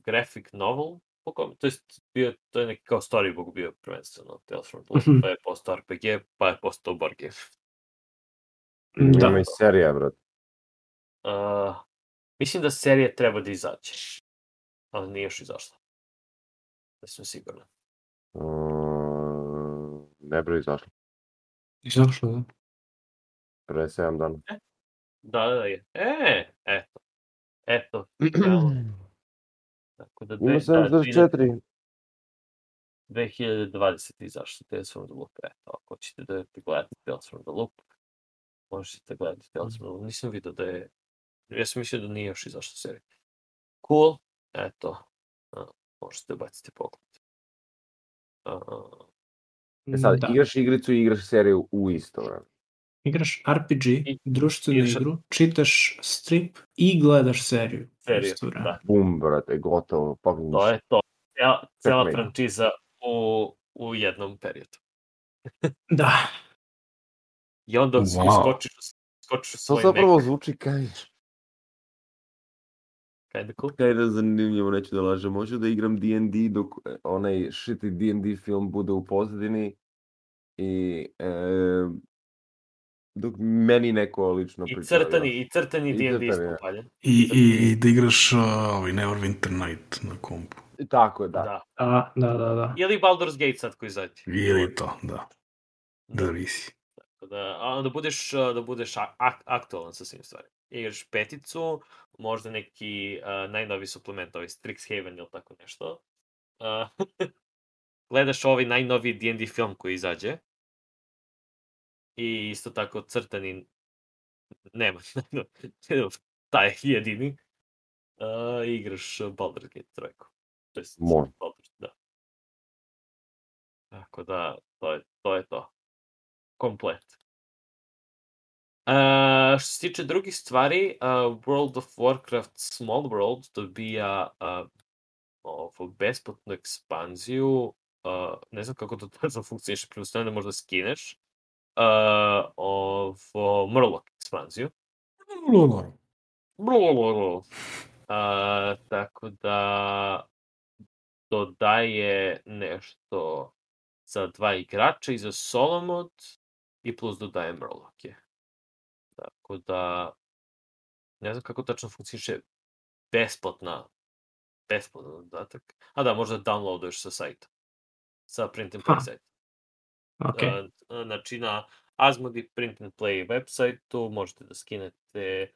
graphic novel po kom, to jest bio, to je neki kao storybook bio prvenstveno, Tales from the Loop, Mhm. pa je postao RPG, pa je postao board game. Da. Ima i serija, brat. Uh, mislim da serija treba da izađe, ali nije još izašla. Da sam siguran. Uh, ne bre izašlo. Izašlo, da. Pre 7 dana. Da, da, je. E, eto. Eto. Tako da, Ima dve, da 74. 2020 izašlo Tales from the Loop. Eto, ako ćete da te gledate Tales from the Loop, možete gledati Tales from the Loop. Nisam vidio da je... Ja sam mislio da nije još izašla serija. Cool. Eto. A, možete baciti pogled. A, E sad, Da. igraš igricu i igraš seriju u isto vreme. Igraš RPG, I- društvenu igraš- igru, čitaš strip i gledaš seriju. seriju, da. Bum, brate, gotovo. Fucking To je to. Cela, cela frančiza u, u jednom periodu. Da. I onda Wow. skočiš, skočiš u To svoj zapravo mek. zvuči kaj. Kinda cool. Kaj da zanimljivo, neću da lažem. Hoću da igram D&D dok e, onaj shitty D&D film bude u pozadini i e, dok meni neko lično I priča. crtani, i crtani I D&D crtani, ja. ispopaljen. I, i, i da igraš uh, ovaj Neverwinter Night na kompu. Tako je, da. Da. Da, da, da, da. Ili Baldur's Gate sad koji izađe. Ili to, da. Da. Zavisi. Tako Da, a da budeš, a, da budeš ak- ak- aktualan sa svim stvarima. Igraš peticu, možda neki uh, najnovi suplement, ovaj Strixhaven ili tako nešto. Uh, gledaš ovaj najnoviji D&D film koji izađe. I isto tako crtani nema, taj jedini. Uh, igraš Baldur's Gate trojku. To jest, Može. Baldur's, da. Tako da, to je to. Je to. Komplet. Uh, što se tiče drugih stvari, uh, World of Warcraft Small World dobija uh, ovu besplatnu ekspanziju, uh, ne znam kako to tačno funkcioniše, pretpostavljam da možda skineš, uh, ovo Murloc ekspanziju. Uh, tako da dodaje nešto za dva igrača i za solo mod i plus dodaje Murloc-je. Tako da ne znam kako tačno funkcioniše besplatna besplatan dodatak. A da, možda downloaduješ sa sajta. Sa print and play sajta. Ok. A, Znači, na, Asmodee Print and Play websajtu možete da skinete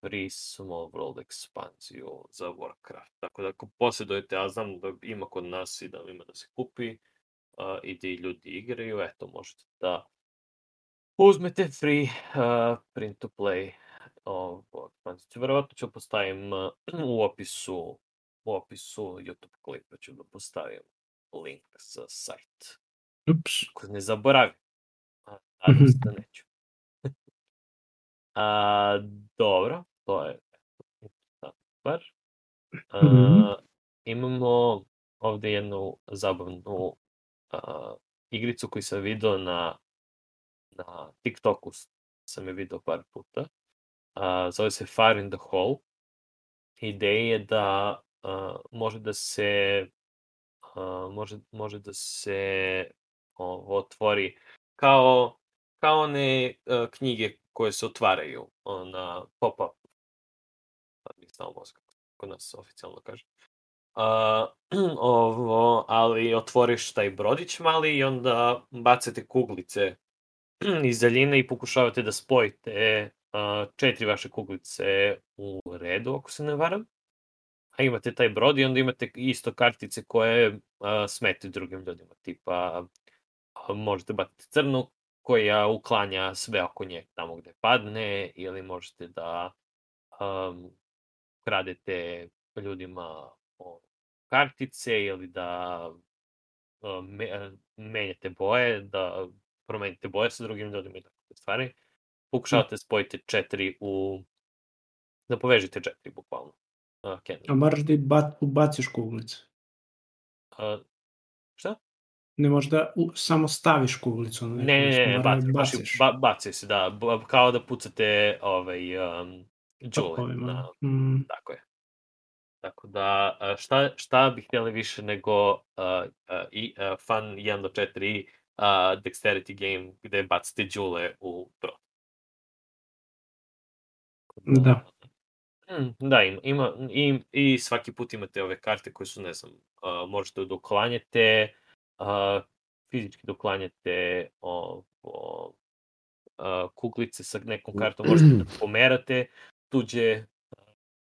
free Small World ekspanziju za Warcraft. Tako da ako posjedujete, a znam da ima kod nas i da ima da se kupi uh, i da ljudi igraju, eto možete da uzmete free uh, print to play ovu ekspanziju. Verovatno ću postavim uh, u opisu u opisu YouTube klipa ću da postavim link za sajt. Ups. Ako ne zaboravim. Nadam se da neću. A, dobro, to je stvar. A, Mhm. imamo ovde jednu zabavnu a, igricu koju sam video na, na TikToku, sam je video par puta. A, zove se Fire in the Hole. Ideja je da a, može da se a, može, može da se o, otvori kao kao one uh, knjige koje se otvaraju na pop-up. Mi samo mozak, kod nas oficijalno kaže. Uh, ovo, ali otvoriš taj brodić mali i onda bacate kuglice iz daljine i pokušavate da spojite uh, četiri vaše kuglice u redu, ako se ne varam. A imate taj brod i onda imate isto kartice koje uh, smetaju drugim ljudima. Tipa, možete baciti crnu koja uklanja sve oko nje tamo gde padne ili možete da um, kradete ljudima kartice ili da um, me, menjate boje, da promenite boje sa drugim ljudima i takve stvari. Pokušavate spojiti četiri u... da povežite četiri, bukvalno. Uh, A moraš da i ba, ubaciš kuglicu. Uh? Ne možeš da u, samo staviš kuglicu. na neku Ne, ne, ne, ne, da baci, baš, baciš. ba, baci se, da, kao da pucate ovaj, um, džule. Na, Mm, tako je. Tako da, šta, šta bi htjeli više nego uh, uh, i, uh, fun 1 do 4 uh, dexterity game gde bacite džule u brod. Da. Mm, da, ima, ima i, i svaki put imate ove karte koje su, ne znam, uh, možete da uklanjate, uh, fizički uklanjate ovo, uh, kuglice sa nekom kartom, možete da pomerate tuđe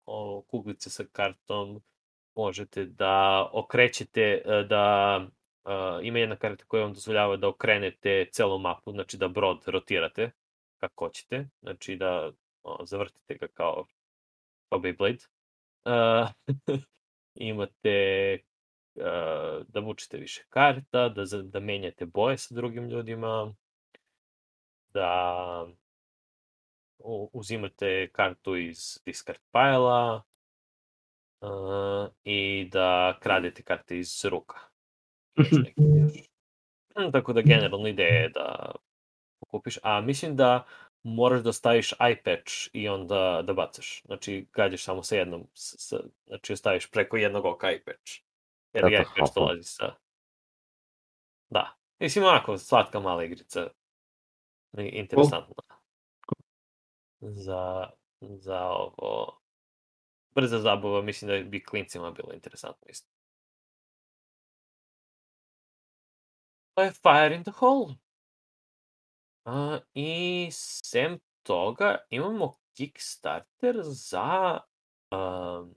o, kuglice sa kartom, možete da okrećete, da uh, ima jedna karta koja vam dozvoljava da okrenete celu mapu, znači da brod rotirate kako hoćete, znači da o, zavrtite ga kao kao Beyblade. Uh, imate da vučete više karta, da, da menjate boje sa drugim ljudima, da uzimate kartu iz discard pile uh, i da kradete karte iz ruka. Još još. Mm, Tako da generalno ideja je da pokupiš, a mislim da moraš da staviš eye patch i onda da bacaš. Znači, gađaš samo sa jednom, s, s, znači staviš preko jednog oka eye patch. Jer patch hapa. dolazi sa... Da. Mislim, onako, slatka mala igrica. Interesantna. Za, za ovo... Brza zabava, mislim da bi klincima bilo interesantno isto. To je Fire in the Hole. A, I sem toga imamo Kickstarter za um,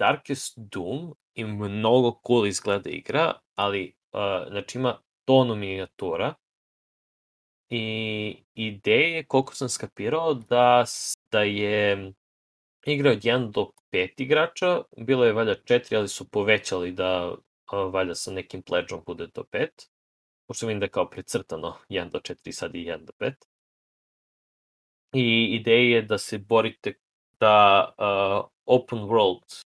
Darkest Doom i mnogo cool izgleda igra, ali uh, znači ima tonu minijatura i ideja je, koliko sam skapirao, da, da je igra od 1 do 5 igrača, bilo je valjda 4, ali su povećali da uh, valjda sa nekim pledžom bude do 5 pošto vidim da je kao precrtano 1 do 4, sad i 1 do 5. I ideja je da se borite da uh, open world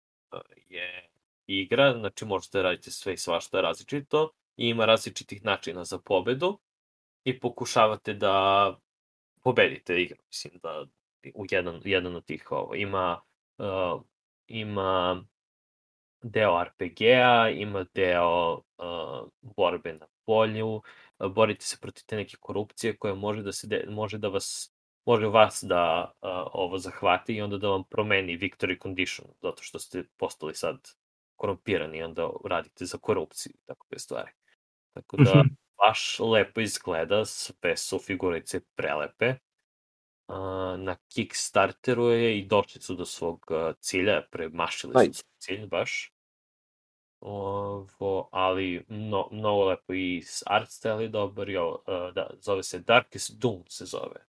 je igra, znači možete raditi sve i svašta različito i ima različitih načina za pobedu i pokušavate da pobedite igru, mislim da u jedan, jedan od tih ovo, ima uh, ima deo RPG-a, ima deo uh, borbe na polju, uh, borite se protiv te neke korupcije koja može da se de, može da vas može vas da uh, ovo zahvati i onda da vam promeni victory condition, zato što ste postali sad korumpirani i onda radite za korupciju i tako te stvari. Tako da, Mhm. baš lepo izgleda, sve su figurice prelepe. Uh, na Kickstarteru je i došli su do svog cilja, premašili Aj. su svoj cilj baš. Ovo, ali no, mnogo lepo i s art style je dobar, i ovo, uh, da, zove se Darkest Doom se zove.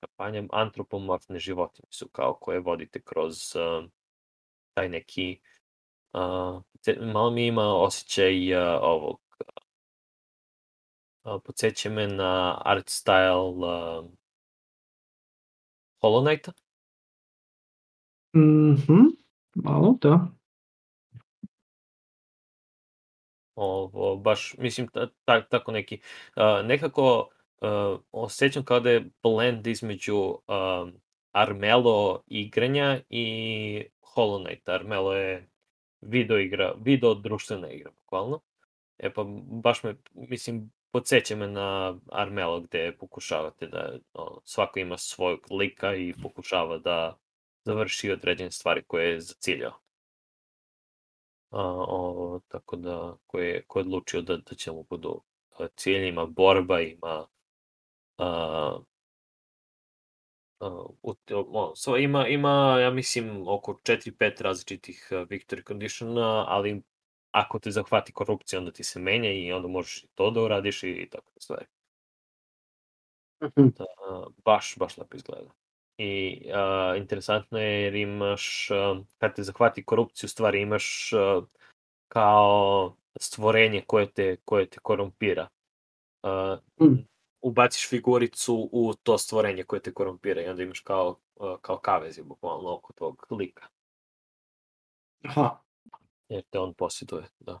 Kampanjam antropomorfne životinje su kao koje vodite kroz uh, taj neki uh, te- malo mi ima osjećaj uh, ovog uh, podsjeća me na art style uh, Hollow Knighta. Mhm, malo, da. Ovo, baš, mislim, ta, ta, tako neki, uh, nekako uh, osjećam kao da je blend između um, Armelo igranja i Hollow Knight. Armelo je video igra, video društvena igra, bukvalno. E pa, baš me, mislim, podsjeća me na Armelo gde pokušavate da ono, svako ima svojeg lika i pokušava da završi određene stvari koje je zaciljao. A, o, tako da, ko je, ko je odlučio da, da će mu budu a, cilj, ima borba, ima a, a, u, o, so, ima, ima, ja mislim, oko 4-5 različitih a, victory conditiona, ali ako te zahvati korupcija, onda ti se menja i onda možeš i to da uradiš i, i tako da stvari. Da, baš, baš lepo izgleda. I a, interesantno je jer imaš, a, kad te zahvati korupciju, stvari imaš a, kao stvorenje koje te, koje te korumpira. Mm. Ubaciš figuricu u to stvorenje koje te korumpira i onda imaš kao, a, kao kavezi bukvalno oko tog lika. Aha, Jer te on posjeduje, da.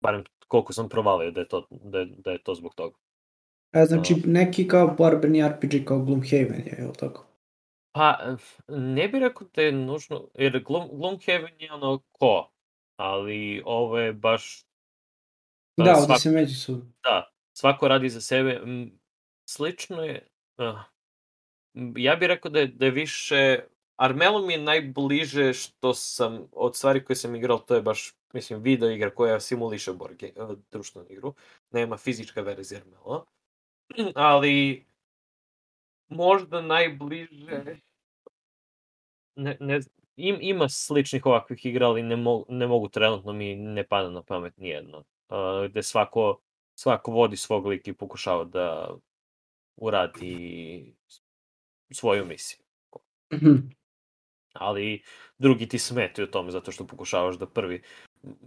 Barem koliko sam provalio da je to, da je, da je to zbog toga. e, znači neki kao borbeni RPG kao Gloomhaven je, je li tako? Pa, ne bih rekao da je nužno, jer Gloom, Gloomhaven je ono ko, ali ovo je baš... Da, ovde svako, se međusobno. da, svako radi za sebe. Slično je, uh, ja bih rekao da je, da je više, Armelo mi je najbliže što sam, od stvari koje sam igrao, to je baš, mislim, video igra koja simuliše board game, društvenu igru, nema fizička verzija Armelo, ali možda najbliže ne, ne, im, ima sličnih ovakvih igra, ali ne, mo, ne mogu trenutno mi ne pada na pamet nijedno. Uh, gde svako, svako vodi svog lika i pokušava da uradi svoju misiju. Mhm. Ali drugi ti smetaju u tome zato što pokušavaš da prvi...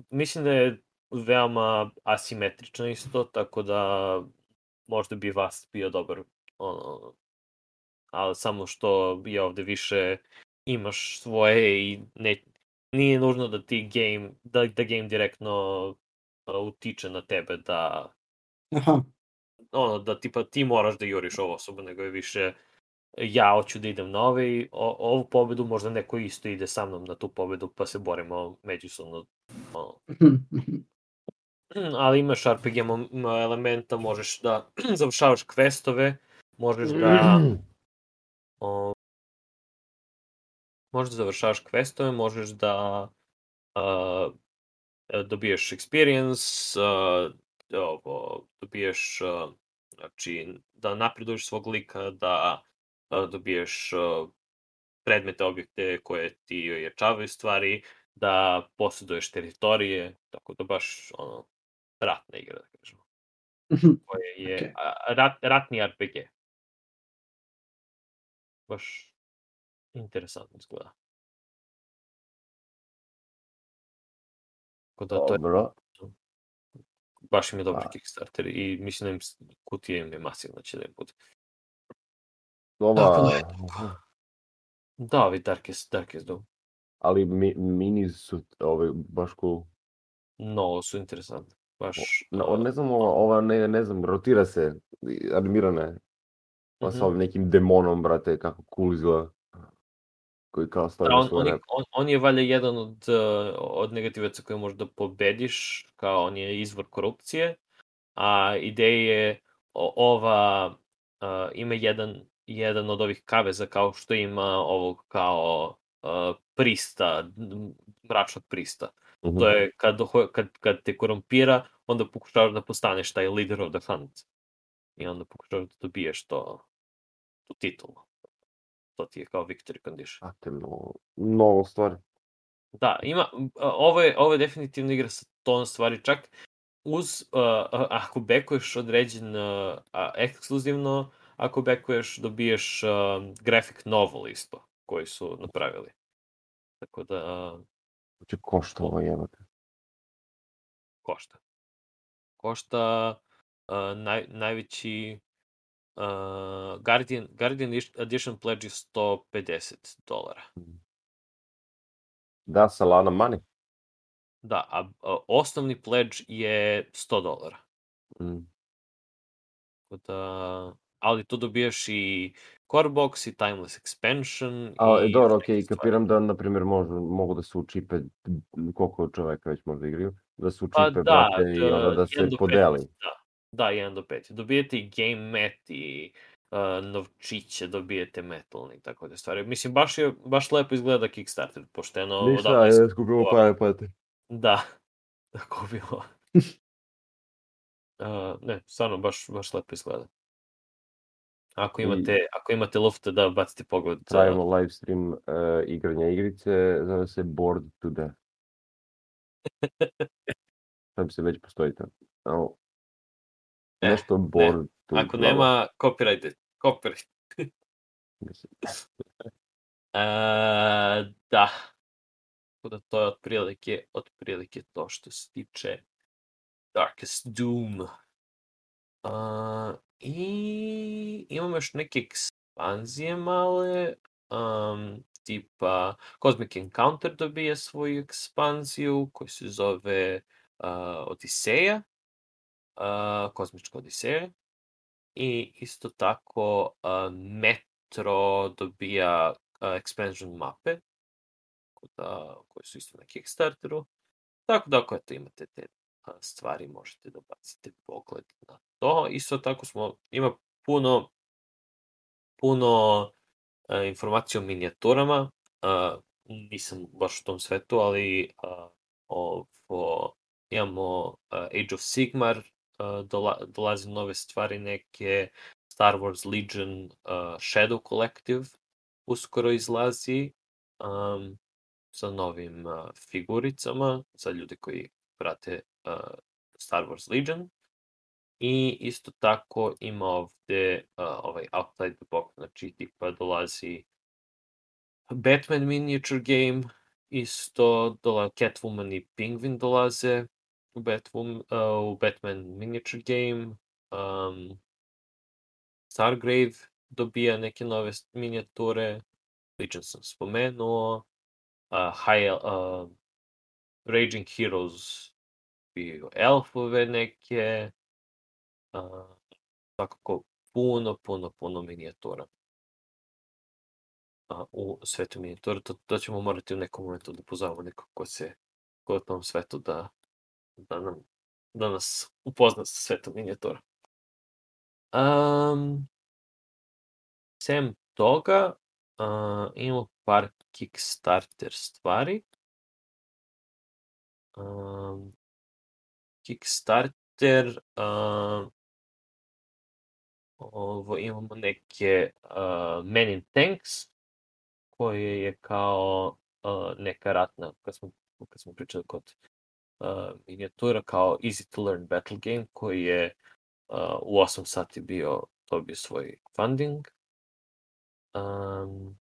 Mislim da je veoma asimetrično isto, tako da možda bi vas bio dobar ono, ali samo što je ovde više imaš svoje i ne, nije nužno da ti game, da, da game direktno uh, utiče na tebe da Aha, ono, da tipa ti moraš da juriš ovu osobu, nego je više ja hoću da idem na ove i o, ovu pobedu možda neko isto ide sa mnom na tu pobedu pa se borimo međusobno ono, ali imaš RPG elementa, možeš da završavaš questove, možeš da o, možeš da završavaš questove, možeš da uh, dobiješ experience, uh, ovo, dobiješ znači da napreduješ svog lika, da dobiješ predmete, objekte koje ti ojačavaju stvari, da posjeduješ teritorije, tako da baš ono, ratna igra, da kažemo. Koje je a, rat, ratni RPG. Baš interesantno izgleda. Tako da to je, Dobro. Baš im je dobar Pa. Kickstarter i mislim da im kutija im je masivna će da im bude. Ova, Da, ovi Darkest, Darkest Doom. ali mi, minis su ovaj, baš cool. Mnogo su interesantni. Baš, No, a, ne znam, ova, ova ne, ne znam, rotira se, animirana je. Pa Mhm. sa ovim nekim demonom, brate, kako cool izgleda. Koji kao Da, stavlja on, svoj on, on, on je valjda jedan od, uh, od negativaca koje možda pobediš, kao on je izvor korupcije, a ideja je ova, uh, ima jedan, jedan od ovih kaveza kao što ima ovog kao uh, prista, mračnog prista. Mhm. To je kad, kad, kad te korumpira, onda pokušavaš da postaneš taj leader of the hunt. I onda pokušavaš da dobiješ to, tu titulu. To ti je kao victory condition. A te mnogo, mnogo stvari. Da, ima, ovo je, ovo je definitivno igra sa ton stvari, čak uz, uh, ako bekuješ određen, uh, ekskluzivno, ako bekuješ, dobiješ uh, graphic novel isto, koji su napravili. Tako da, uh, Će košta ovo jebate. košta. Košta uh, naj, najveći uh, Guardian, Guardian Edition pledge je 150 dolara. Da, Salana money. Da, a, a osnovni pledge je 100 dolara. Mm. Tako da, ali tu dobijaš i core box i timeless expansion. A, i dobro, stvari. kapiram da, na primjer, možu, mogu da se učipe, koliko čoveka već možda igraju, da se učipe, Pa da, brate, i onda da se 1 do 5, podeli. Da, da 1 do 5. Dobijete i game mat i uh, novčiće, dobijete metalni i tako da stvari. Mislim, baš, je, baš lepo izgleda Kickstarter, pošteno. Ništa, sam je skupimo pare, pate. Da, da kupimo. uh, ne, stvarno, baš, baš lepo izgleda. Ako I- imate, ako imate lufta da bacite pogled. uh, Pravimo live stream uh, igranja igrice, zove se Bored to Death. Tam se već postoji to. Ao, E, nešto Bored to ako nema copyright, copyright. E, da. Tako da to je otprilike, otprilike to što se tiče Darkest Doom. Uh, I imamo još neke ekspanzije male, um, tipa Cosmic Encounter dobija svoju ekspanziju koji se zove uh, Odiseja, uh, Kozmička Odiseja. I isto tako uh, Metro dobija uh, expansion mape, da, koje su isto na Kickstarteru. Tako da ako eto, imate te a, stvari, možete da bacite pogled na to. Isto tako smo, ima puno, puno a, informacija o minijaturama. A, nisam baš u tom svetu, ali a, ovo, imamo a, Age of Sigmar, dola, dolaze nove stvari, neke Star Wars Legion a, Shadow Collective uskoro izlazi um, sa novim uh, figuricama za ljude koji prate uh, Star Wars Legion. I isto tako ima ovde uh, ovaj Outside the Box, znači tipa dolazi Batman miniature game, isto dola, Catwoman i Penguin dolaze Batwoman, uh, u Batman miniature game. Um, Stargrave dobija neke nove minijature, Legion sam spomenuo, uh, High, uh, Raging Heroes bio elfove neke, uh, svakako puno, puno, puno minijatura uh, u svetu minijatura. To, to ćemo morati u nekom momentu da pozovemo nekog ko se ko je tom svetu da, da, nam, da nas upozna sa svetom minijatura. Um, sem toga, uh, imamo par Kickstarter stvari. Um, Kickstarter, uh, ovo, imamo neke uh, Men in Tanks, koje je kao uh, neka ratna, kad smo, kad smo pričali kod uh, minijatura, kao Easy to Learn Battle Game, koji je uh, u 8 sati bio, dobio svoj funding. Um,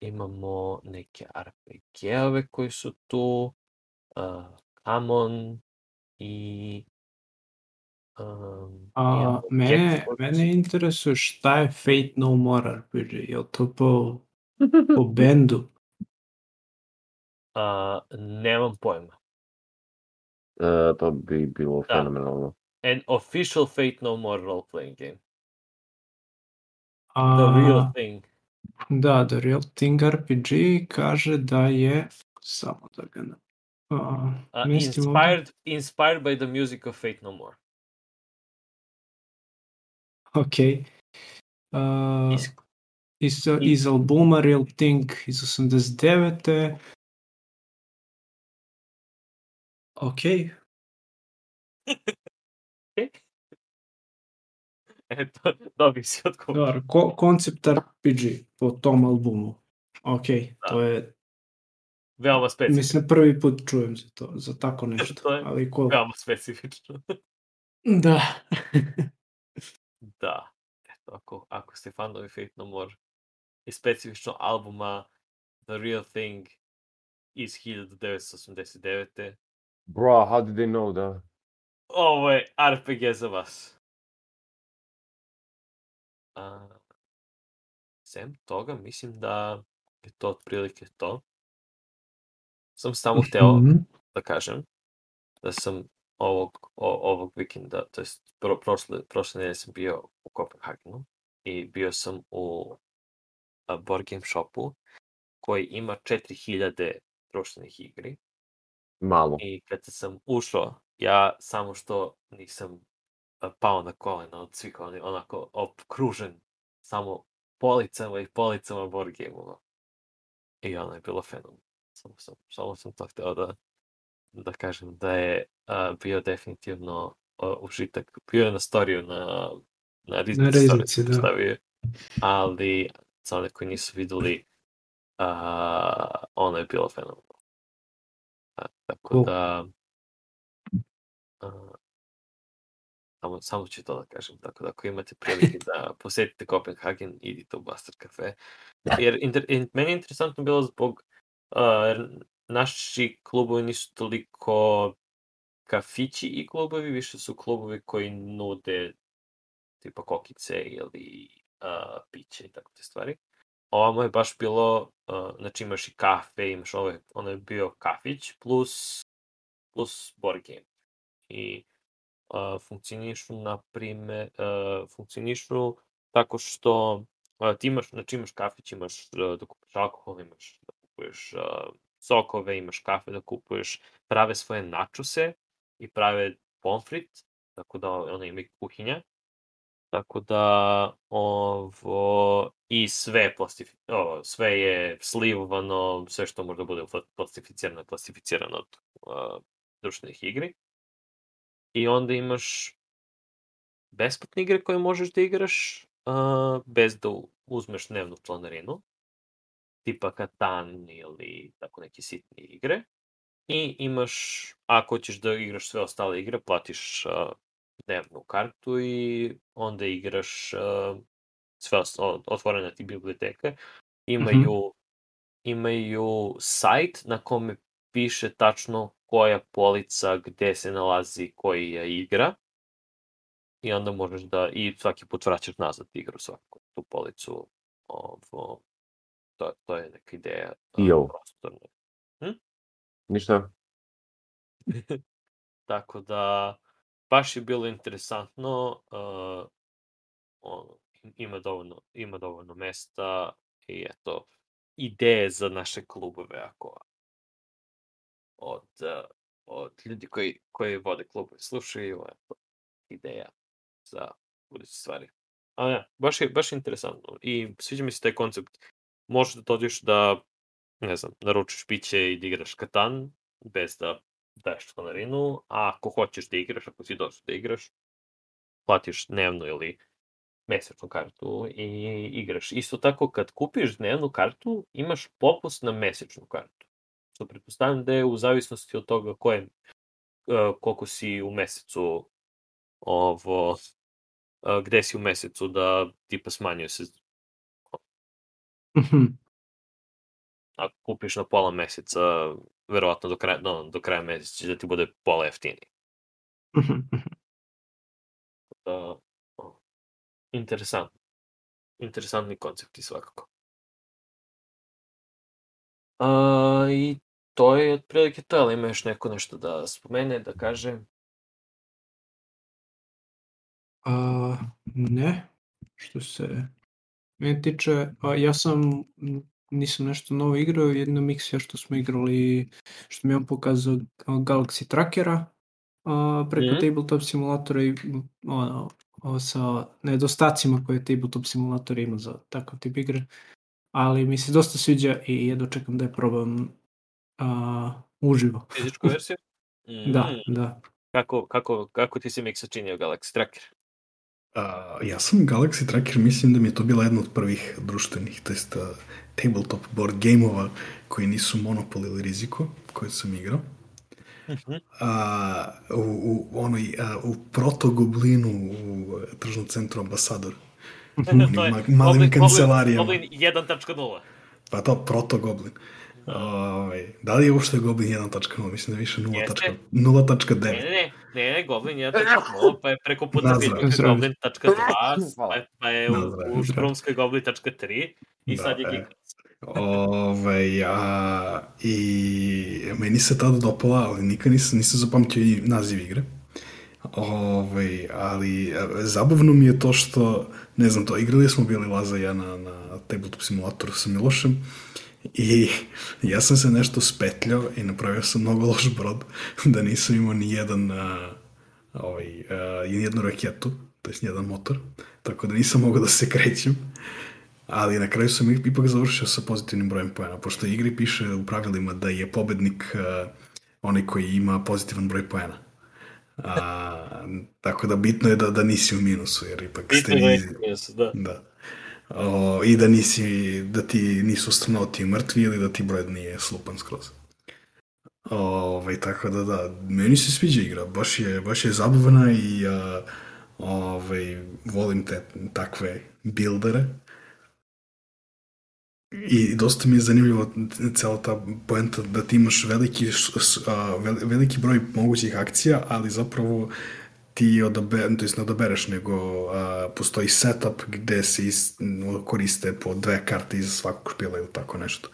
imamo neke RPG-ove koji su tu, uh, Amon i um, A, mene, mene interesuje šta je Fate No More RPG, je li to po, po bendu? Uh, nemam pojma. E, to bi bilo Da. fenomenalno. An official Fate No More role-playing game. A, The real thing. Da, The Real Thing RPG kaže da je, samo da ga na... A, Uh, mestim inspired, inspired by the music of Fate No More. Ok. Uh, Is- iz, i- iz albuma Real Thing iz 89. Ok, Eto, dobio si odgovor. dobar, ko, koncept RPG po tom albumu. Ok, to je, Veoma specifično. mislim, prvi put čujem za to, za tako nešto, To je ali cool. Veoma specifično. Da. da. Eto, ako, ako ste fanovi Fate No More i specifično albuma The Real Thing iz 1989. Bro, how did they know da? Ovo je RPG za vas. A, sem toga, mislim da je to otprilike to. Sam samo hteo Mhm. da kažem da sam ovog, o, ovog vikenda, to jest pro, prošle, prošle nedelje sam bio u Kopenhagenu i bio sam u a, board game shopu koji ima 4000 društvenih igri Malo. i kad sam ušao, ja samo što nisam a, pao na kolena od svih oni, onako okružen samo policama i policama board gameova. I ono je bilo fenomenalno. Samo sam, samo sam to hteo da, da kažem da je a, bio definitivno a, užitak. Bio je na storiju na, na Riznici, da. stavio, ali za one koji nisu videli, a, ono je bilo fenomenalno. Tako Cool. da, a, samo, samo ću to da kažem, tako da ako imate prilike da posetite Copenhagen, idite u Bastard Cafe. Jer inter, in, meni je interesantno bilo zbog, uh, naši klubovi nisu toliko kafići i klubovi, više su klubovi koji nude tipa kokice ili uh, piće i tako te stvari. Ovamo je baš bilo, uh, znači imaš i kafe, imaš ovaj, ono je bio kafić plus, plus board game. I uh, funkcionišu, na prime, uh, funkcionišu tako što uh, ti imaš, znači imaš kafić, imaš uh, da kupiš alkohol, imaš da kupuješ uh, sokove, imaš kafe da kupuješ, prave svoje načose i prave pomfrit, tako da ono ima i kuhinja. Tako da ovo i sve plastifi, o, sve je slivovano, sve što može da bude plastificirano, plastificirano od uh, društvenih igri. I onda imaš besplatne igre koje možeš da igraš uh, bez da uzmeš dnevnu članarinu, tipa Katan ili tako neke sitne igre. I imaš, ako hoćeš da igraš sve ostale igre, platiš uh, dnevnu kartu i onda igraš uh, sve otvorena ti biblioteka. Imaju, mm -hmm. imaju sajt na kome piše tačno koja polica, gde se nalazi koja igra. I onda možeš da, i svaki put vraćaš nazad igru svaku tu policu. Ovo, to, to je neka ideja. Jo. Prostorna. Ništa. Tako da, baš je bilo interesantno. Uh, ono, ima dovoljno, ima dovoljno mesta i eto, ideje za naše klubove ako od, uh, od ljudi koji, koji vode klubove slušaju, eto, ideja za buduće stvari. Ali ne, baš je, baš interesantno i sviđa mi se taj koncept. Možeš da dođeš da, ne znam, naručiš piće i da igraš katan, bez da daješ članarinu, a ako hoćeš da igraš, ako si došao da igraš, platiš dnevnu ili mesečnu kartu i igraš. Isto tako, kad kupiš dnevnu kartu, imaš popust na mesečnu kartu. Što pretpostavljam da je u zavisnosti od toga koje, uh, koliko si u mesecu ovo, uh, gde si u mesecu da tipa smanjuje se Mhm. ako kupiš na pola meseca, verovatno do kraja, no, do kraja meseca će da ti bude pola mhm. Da, o, interesantno. Interesantni koncepti svakako. A, I to je otprilike to, ali ima još neko nešto da spomene, da kaže? A, ne, što se mene tiče, a ja sam, nisam nešto novo igrao, jedno miksija što smo igrali, što mi je on pokazao Galaxy Trackera a, preko Mhm. tabletop simulatora i ono, o, sa nedostacima koje tabletop simulator ima za takav tip igre, ali mi se dosta sviđa i jedno čekam da je probam a, uživo. Fizičku verziju? Mm, Da, da. Kako, kako, kako ti se Miksa činio Galaxy Tracker? A, ja sam Galaxy Tracker, mislim da mi je to bila jedna od prvih društvenih, to jest tabletop board gameova koji nisu Monopol ili Riziko, koje sam igrao. A, u, u, onoj, a, u protogoblinu u tržnom centru Ambasador. To je ma- malim kancelarijama. Goblin 1.0. Pa to, protogoblin. Ovaj, da li je uopšte Goblin 1.0? Mislim da je više 0.9. Jeste. 0.9. Ne, ne, ne, ne, ne, Goblin 1.0, pa je preko puta Nazdrav. Biljaka Goblin.2, pa je- pa je u, Nazdrav. u Štrumskoj Goblin.3 i Da, sad je e. Ove, a, I meni se tada dopala, ali nikad nisam, nisam zapamtio i naziv igre. Ove, ali a, zabavno mi je to što, ne znam to, igrali smo bili Laza i ja na, na tabletop simulatoru sa Milošem i ja sam se nešto spetljao i napravio sam mnogo loš brod da nisam imao ni jedan a, ovaj, a, jednu raketu, to ni jedan motor, tako da nisam mogao da se krećem. Ali na kraju sam ipak završio sa pozitivnim brojem poena, pošto u igri piše u pravilima da je pobednik uh, onaj koji ima pozitivan broj poena. A, tako da bitno je da, da nisi u minusu, jer ipak ste Bitno je vi... da jesu, da. Da. O, I da nisi, da ti nisu astronauti mrtvi ili da ti broj nije slupan skroz. Ovaj, tako da da, meni se sviđa igra, baš je, baš je zabavna i a, ovaj, volim te takve bildere. I dosta mi je zanimljivo cela ta poenta da ti imaš veliki, a, vel- veliki broj mogućih akcija, ali zapravo ti odabe, to jest ne odabereš, nego a, postoji setup gde se is, koriste po dve karte iz svakog špila ili tako nešto.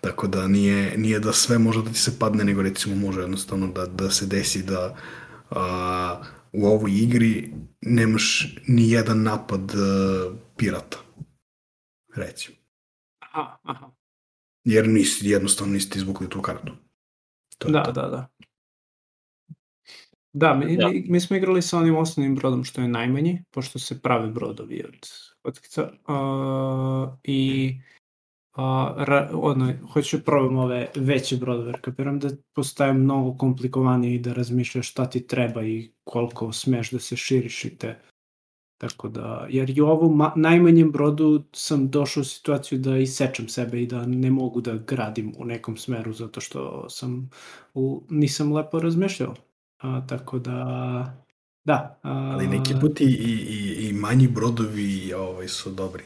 Tako da nije, nije da sve može da ti se padne, nego recimo može jednostavno da, da se desi da a, u ovoj igri nemaš ni jedan napad a, pirata. Recimo. Aha, aha. Jer nisi, jednostavno niste izvukli tu kartu. To Da, to. da, da. Da, mi, Da. mi, mi smo igrali sa onim osnovnim brodom što je najmanji, pošto se prave brodovi od kockica. Uh, I a, ra, ono, hoću probam ove veće brodove, jer kapiram da postaje mnogo komplikovanije i da razmišljaš šta ti treba i koliko smeš da se širiš i te. Tako da, jer i u ovom ma, najmanjem brodu sam došao u situaciju da isečem sebe i da ne mogu da gradim u nekom smeru zato što sam u, nisam lepo razmišljao. A, tako da, da. A, Ali neki put i, i, i, i manji brodovi ovaj, su dobri.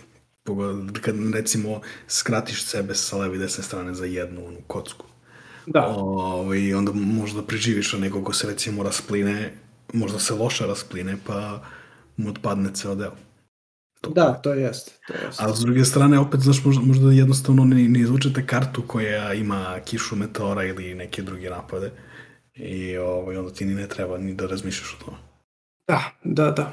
Kad recimo skratiš sebe sa leve i desne strane za jednu onu kocku. Da, Ovaj, onda možda preživiš, a neko ko se recimo raspline, možda se loše raspline, pa mu odpadne ceo deo. To- da, to jeste. To jeste. A s druge strane, opet, znaš, možda, možda jednostavno ne, ne izvučete kartu koja ima kišu meteora ili neke druge napade. I ovaj, onda ti ni ne treba ni da razmišljaš o tome. Da, da, da.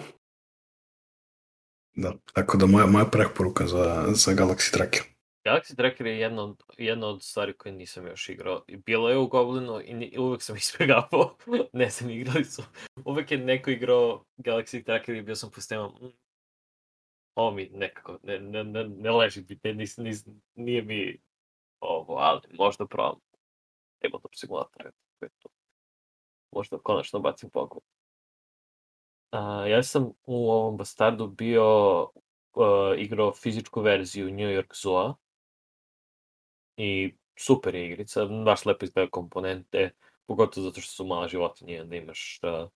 Da, tako da moja, moja preporuka za, za Galaxy Tracker. Galaxy Tracker je jedna od, jedna od stvari koje nisam još igrao. Bilo je u Goblinu i ni, uvek sam ispegavao. ne sam igrali su. Uvek je neko igrao Galaxy Tracker i bio sam po sistemom. "Mm, Ovo mi nekako ne, ne, ne, ne leži ne, nis, nis, nije mi ovo, ali možda probam tabletop simulator. to je to. Možda konačno bacim pogled. A, ja sam u ovom Bastardu bio uh, igrao fizičku verziju New York Zoo i super je igrica, baš lepo izgleda komponente, pogotovo zato što su mala životinje, onda imaš uh,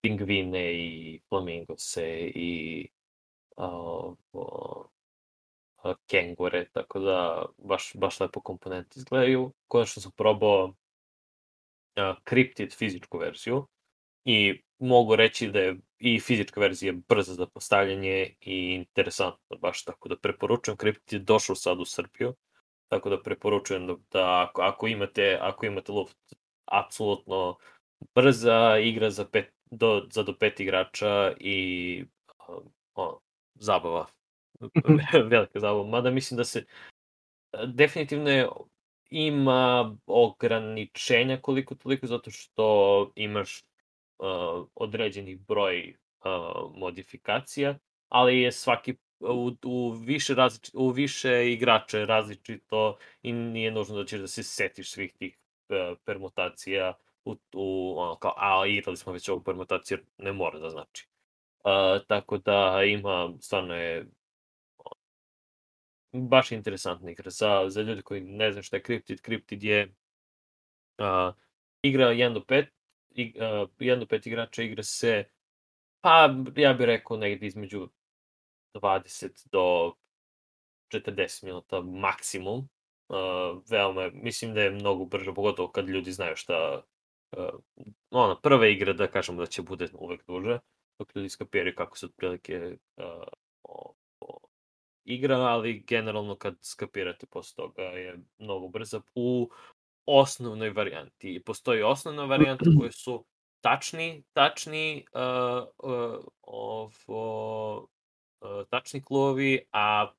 pingvine i flamingose i uh, uh, kengure, tako da baš, baš lepo komponente izgledaju. Konačno sam probao uh, Cryptid fizičku verziju i mogu reći da je i fizička verzija brza za postavljanje i interesantna baš, tako da preporučujem. Cryptid je došao sad u Srbiju, tako da preporučujem da, da ako, ako imate, ako imate luft, apsolutno brza igra za, pet, do, za do pet igrača i ono, zabava. Velika zabava. Mada mislim da se definitivno je ima ograničenja koliko toliko zato što imaš uh, određeni broj uh, modifikacija, ali je svaki u, u, više različi, u više igrača je različito i nije nužno da ćeš da se setiš svih tih uh, permutacija u, u ono kao, a igrali smo već ovu permutaciju, ne mora da znači. Uh, tako da ima, stvarno je baš interesantna igra. Za, za ljudi koji ne znaju šta je Cryptid, Cryptid je uh, igra 1 do 5, i, uh, 1 do 5 igrača igra se, pa ja bih rekao negdje između 20 do 40 minuta maksimum. Uh, veoma, mislim da je mnogo brže, pogotovo kad ljudi znaju šta, uh, ona prva igra da kažemo da će bude uvek duže, dok ljudi skapiraju kako se otprilike uh, igra, ali generalno kad skapirate posle toga je mnogo brza u osnovnoj varijanti. Postoji osnovna varijanta koje su tačni, tačni uh, uh, ovo, uh, tačni klovi, a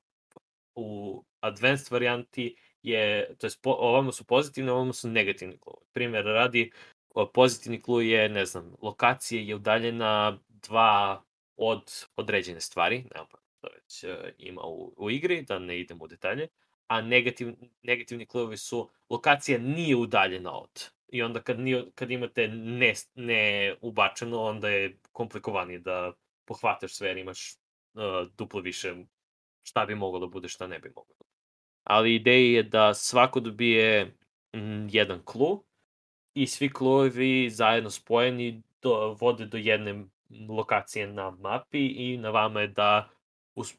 u advanced varijanti je, to je, ovamo su pozitivni, ovamo su negativni klovi. Primjer radi, pozitivni klu je, ne znam, lokacija je udaljena dva od određene stvari, nema to već ima u, u igri, da ne idemo u detalje, a negativ, negativni klubovi su lokacija nije udaljena od. I onda kad, nije, kad imate ne, ne ubačeno, onda je komplikovanije da pohvataš sve, jer imaš uh, duplo više šta bi moglo da bude, šta ne bi moglo. Ali ideja je da svako dobije mm, jedan klu i svi kluovi zajedno spojeni do, vode do jedne lokacije na mapi i na vama je da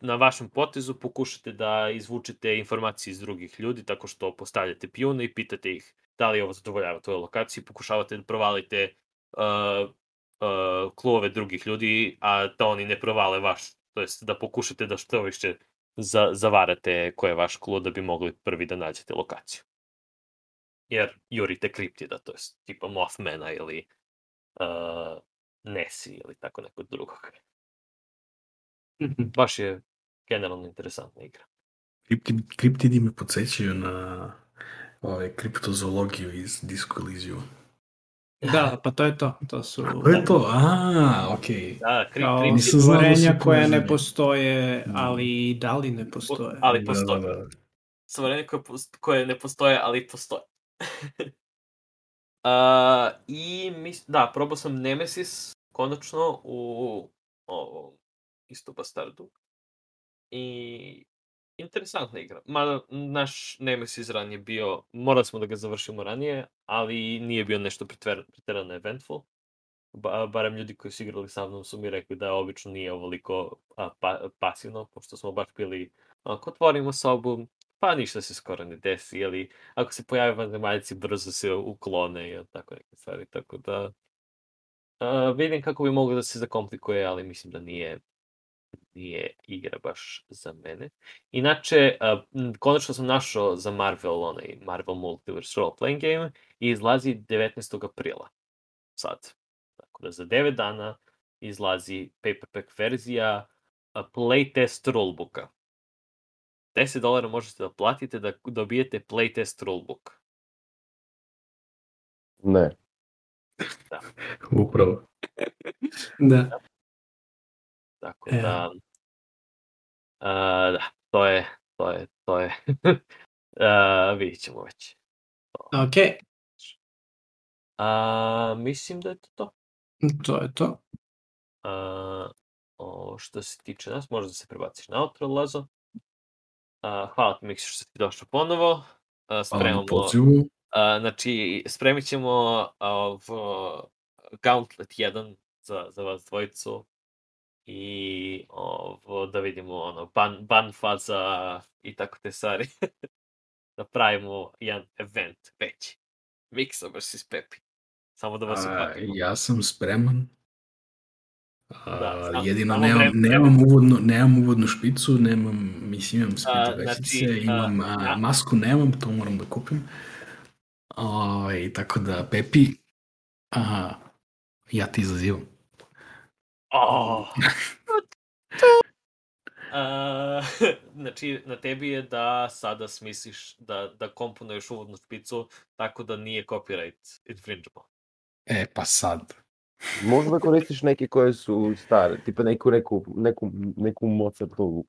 na vašem potezu pokušate da izvučete informacije iz drugih ljudi tako što postavljate pijune i pitate ih da li ovo zadovoljava tvoje lokacije, pokušavate da provalite uh, uh, klubove drugih ljudi, a da oni ne provale vaš, to jest da pokušate da što više za, zavarate ko je vaš klub da bi mogli prvi da nađete lokaciju. Jer jurite kriptida, to jest tipa Mothmana ili uh, Nessie ili tako nekog drugog. Baš je generalno interesantna igra. Kriptid, kriptidi me podsjećaju na ovaj, kriptozoologiju iz Disco Elysium. Da, pa to je to. To su... To je to, a, okej. Okay. Da, kri, Kao kri, su stvorenja koje ne postoje, ali i da li ne postoje? ali postoje. Da, da, da. Stvorenja koje, koje ne postoje, ali postoje. uh, I, mis, da, probao sam Nemesis, konačno, u ovom isto Bastardu. I interesantna igra. Mada naš Nemesis ranije bio, morali smo da ga završimo ranije, ali nije bio nešto preterano eventful. Ba, barem ljudi koji su igrali sa mnom su mi rekli da obično nije ovoliko a, pa, pasivno, pošto smo baš bili, ako otvorimo sobu, pa ništa se skoro ne desi, ili ako se pojave vanzemaljci, brzo se uklone i tako neke stvari, tako da a, vidim kako bi moglo da se zakomplikuje, ali mislim da nije nije igra baš za mene. Inače, uh, konačno sam našao za Marvel, onaj Marvel Multiverse Role Playing Game i izlazi 19. aprila. Sad. Tako da za 9 dana izlazi paperback verzija uh, playtest rulebooka. 10 dolara možete da platite da dobijete playtest rulebook. Ne. Upravo. Da. Tako Evo. da... Uh, da, to je, to je, to je. uh, vidit ćemo već. Ok, A, mislim da je to to. to je to. A, o, što se tiče nas, možda se prebaciš na outro, Lazo. A, hvala ti, Miksi, što si došao ponovo. A, Hvala na spremamo, a, znači, spremit ćemo ov, Gauntlet 1 za, za vas dvojicu i ovo, da vidimo ono, ban, ban faza i tako te stvari. da pravimo jedan event veći. Miksa versus Pepi. Samo da vas A, uhvatimo. ja sam spreman. A, Da, sam- jedino nemam, nemam, uvodnu, nemam uvodnu špicu, nemam, mislim imam vesice, znači, imam, a, a, masku nemam, to moram da kupim. Ovaj, tako da, Pepi, a, ja ti izazivam. Oh. A, znači, na tebi je da sada smisliš da, da komponuješ uvodnu špicu tako da nije copyright infringeable. E, pa sad. Možda da koristiš neke koje su stare, tipa neku, neku, neku, neku Mozartovu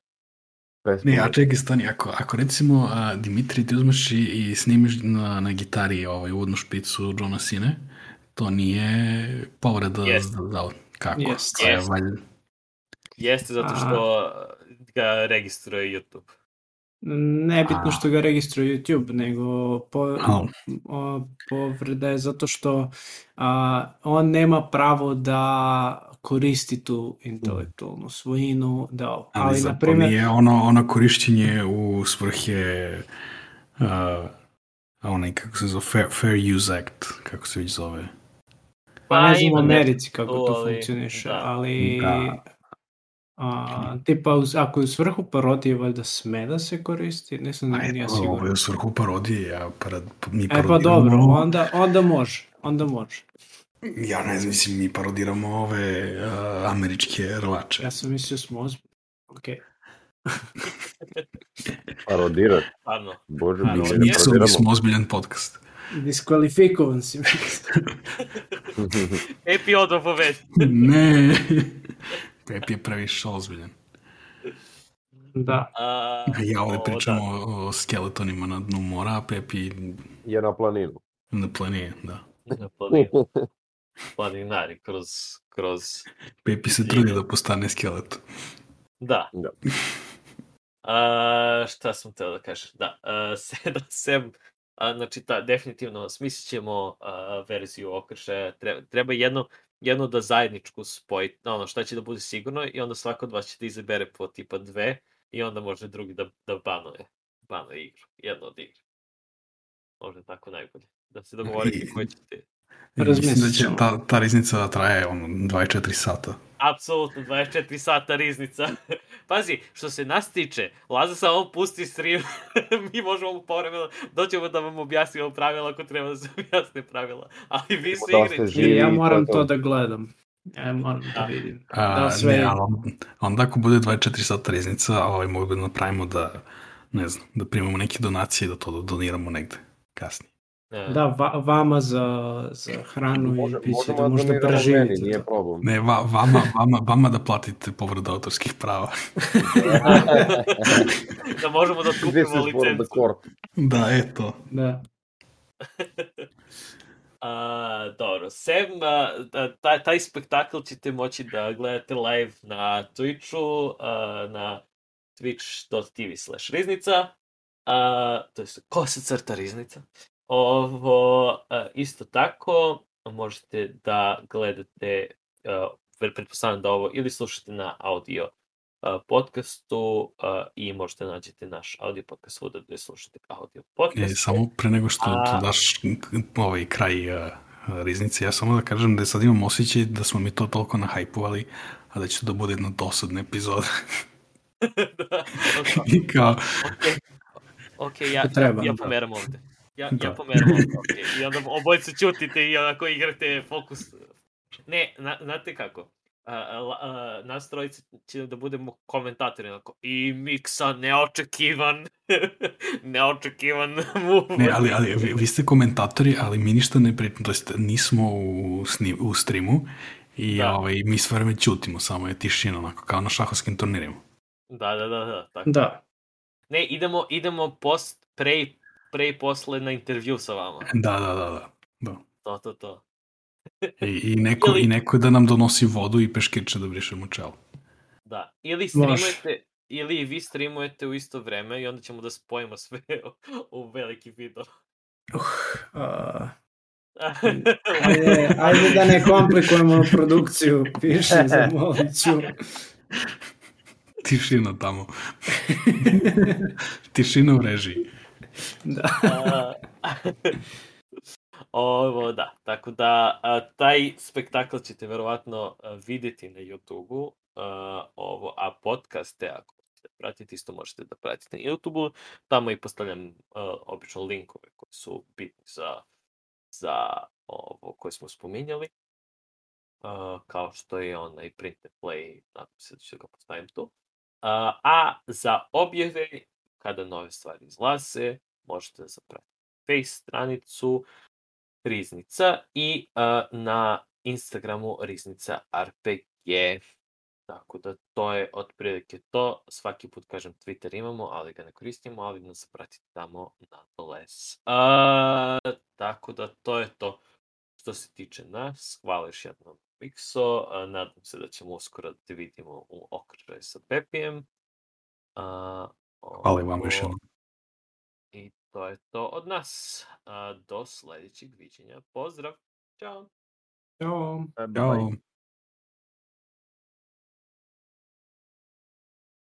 pesmu. Ne, a čekaj, stani, ako, ako recimo a, Dimitri ti uzmeš i, i snimiš na, na gitari ovaj, uvodnu špicu Johna Sine, To nije povreda Jest. za, za, kako? Jest. To je valjda- Jeste zato što ga registruje YouTube. Nebitno A. što ga registruje YouTube, nego po, A. o, povreda je zato što a, on nema pravo da koristi tu intelektualnu svojinu, da, Ali, ali, na primjer, nije ono, ono korišćenje u svrhe uh, onaj, kako se zove, Fair, Fair Use Act, kako se već zove. Pa ne znam u nešto Americi kako tu, to ali- funkcioniše, da. ali Da. a, tipa uz- ako je u svrhu parodije valjda sme da se koristi, nisam A nije eto, ovo je u svrhu parodije, ja parad, mi E pa dobro, onda, onda može, onda može. Ja ne znam, mislim, mi parodiramo ove uh, američke rvače. Ja sam mislio smo ozbiljni. Okay. Parodirat. Stvarno. Bože, mi Mi, mi smo ozbiljan podcast. Diskvalifikovan si. Epi odmah povedi. ne, Pepi je previše ozbiljan. da. A, Ja ovde o, pričamo da. o, o skeletonima na dnu mora, a Pepi Je na planinu. na planije, da. Na planin- Planinari kroz, kroz... Pepi se trudi da postane skeleton. Da. Da. A, šta sam teo da kažem? Da, a, sedam sem, a, znači da, definitivno smislit ćemo a, verziju okršaja, treba, treba jedno, jedno da zajedničku spojiti, ono šta će da bude sigurno i onda svako od vas će da izabere po tipa dve i onda može drugi da, da banuje, banuje igru, jedno od igre. Može tako najbolje. Da se dogovorite koji ćete. I Mislim da Razmislit će ta, ta riznica da traje ono, 24 sata. Apsolutno, 24 sata riznica. Pazi, što se nas tiče, Laza samo pusti stream, mi možemo povremeno, doćemo da vam objasnimo pravila ako treba da se objasne pravila. Ali vi se igrate. ja moram to. da gledam. Ja moram da vidim. A, Da, sve- Ne, ali onda ako bude 24 sata riznica, ovaj, mogu da napravimo da, ne znam, da primamo neke donacije i da to doniramo negde kasnije. Ne, Da, va, vama za, za hranu Može, i piće da da možda meni, preživite. nije to. problem. Ne, va, vama, vama, vama da platite povredu autorskih prava. da možemo da kupimo licencu. court. Da, eto. Da. A, dobro, sem a, da, taj, taj spektakl ćete moći da gledate live na Twitchu, a, na twitch.tv slash riznica, a, to je ko se crta riznica. Ovo, a, isto tako, možete da gledate, pre- pretpostavljam da ovo ili slušate na audio a, podcastu i možete nađete naš audio podcast svuda gde slušate audio podcast. E, samo pre nego što A- daš ovaj kraj riznice, ja samo da kažem da sad imam osjećaj da smo mi to toliko nahajpovali, a da će to da bude jedna dosadna epizoda. da, I kao, Ok, ok, ja, treba, ja, ja da. pomeram ovde. Ja, ja Da. pomeram ovde, ok. I onda obojice ćutite i onako igrate fokus. Ne, na, znate kako? A, a, la- a, nas trojice će da budemo komentatori onako. I Miksa neočekivan, neočekivan move. ne, ali, ali vi, vi ste komentatori, ali mi ništa ne pričamo, to jest nismo u, sni, u streamu i Da. ovaj, mi sve vreme ćutimo, samo je tišina, onako, kao na šahovskim turnirima. Da, da, da, da. Tako. Da. Ne, idemo, idemo post, pre, i- pre i posle na intervju sa vama. Da, da, da, da. da. To, to, to. I, i, neko, Ili- I neko da nam donosi vodu i peškirče da brišemo čelo. Da. Ili streamujete, ili i vi streamujete u isto vreme i onda ćemo da spojimo sve u, u veliki video. Uh, a, ajde, ajde da ne komplikujemo produkciju, piše za Moliću. Tišina tamo. Tišina u režiji. Da. Ovo, da. Tako da, a, taj spektakl ćete verovatno videti na YouTube-u, ovo, a podcaste, ako ćete pratiti, isto možete da pratite na YouTube-u. Tamo i postavljam a, obično linkove koji su bitni za, za ovo koje smo spominjali. Uh, kao što je onaj print and play, nadam se da ću ga postavim tu. Uh, a za objave, kada nove stvari izlaze, možete da zapratite face stranicu Riznica i uh, na Instagramu Riznica RPG. Tako da to je otprilike to. Svaki put kažem Twitter imamo, ali ga ne koristimo, ali nas pratite tamo na doles. Uh, e, tako da to je to što se tiče nas. Hvala još jednom Mikso. Uh, e, nadam se da ćemo uskoro da te vidimo u okrežaju sa Pepijem. Uh, ovo... Hvala vam još jednom to je to od nas. Do sljedećeg viđenja. Pozdrav. Ćao. E, Ćao. Bye.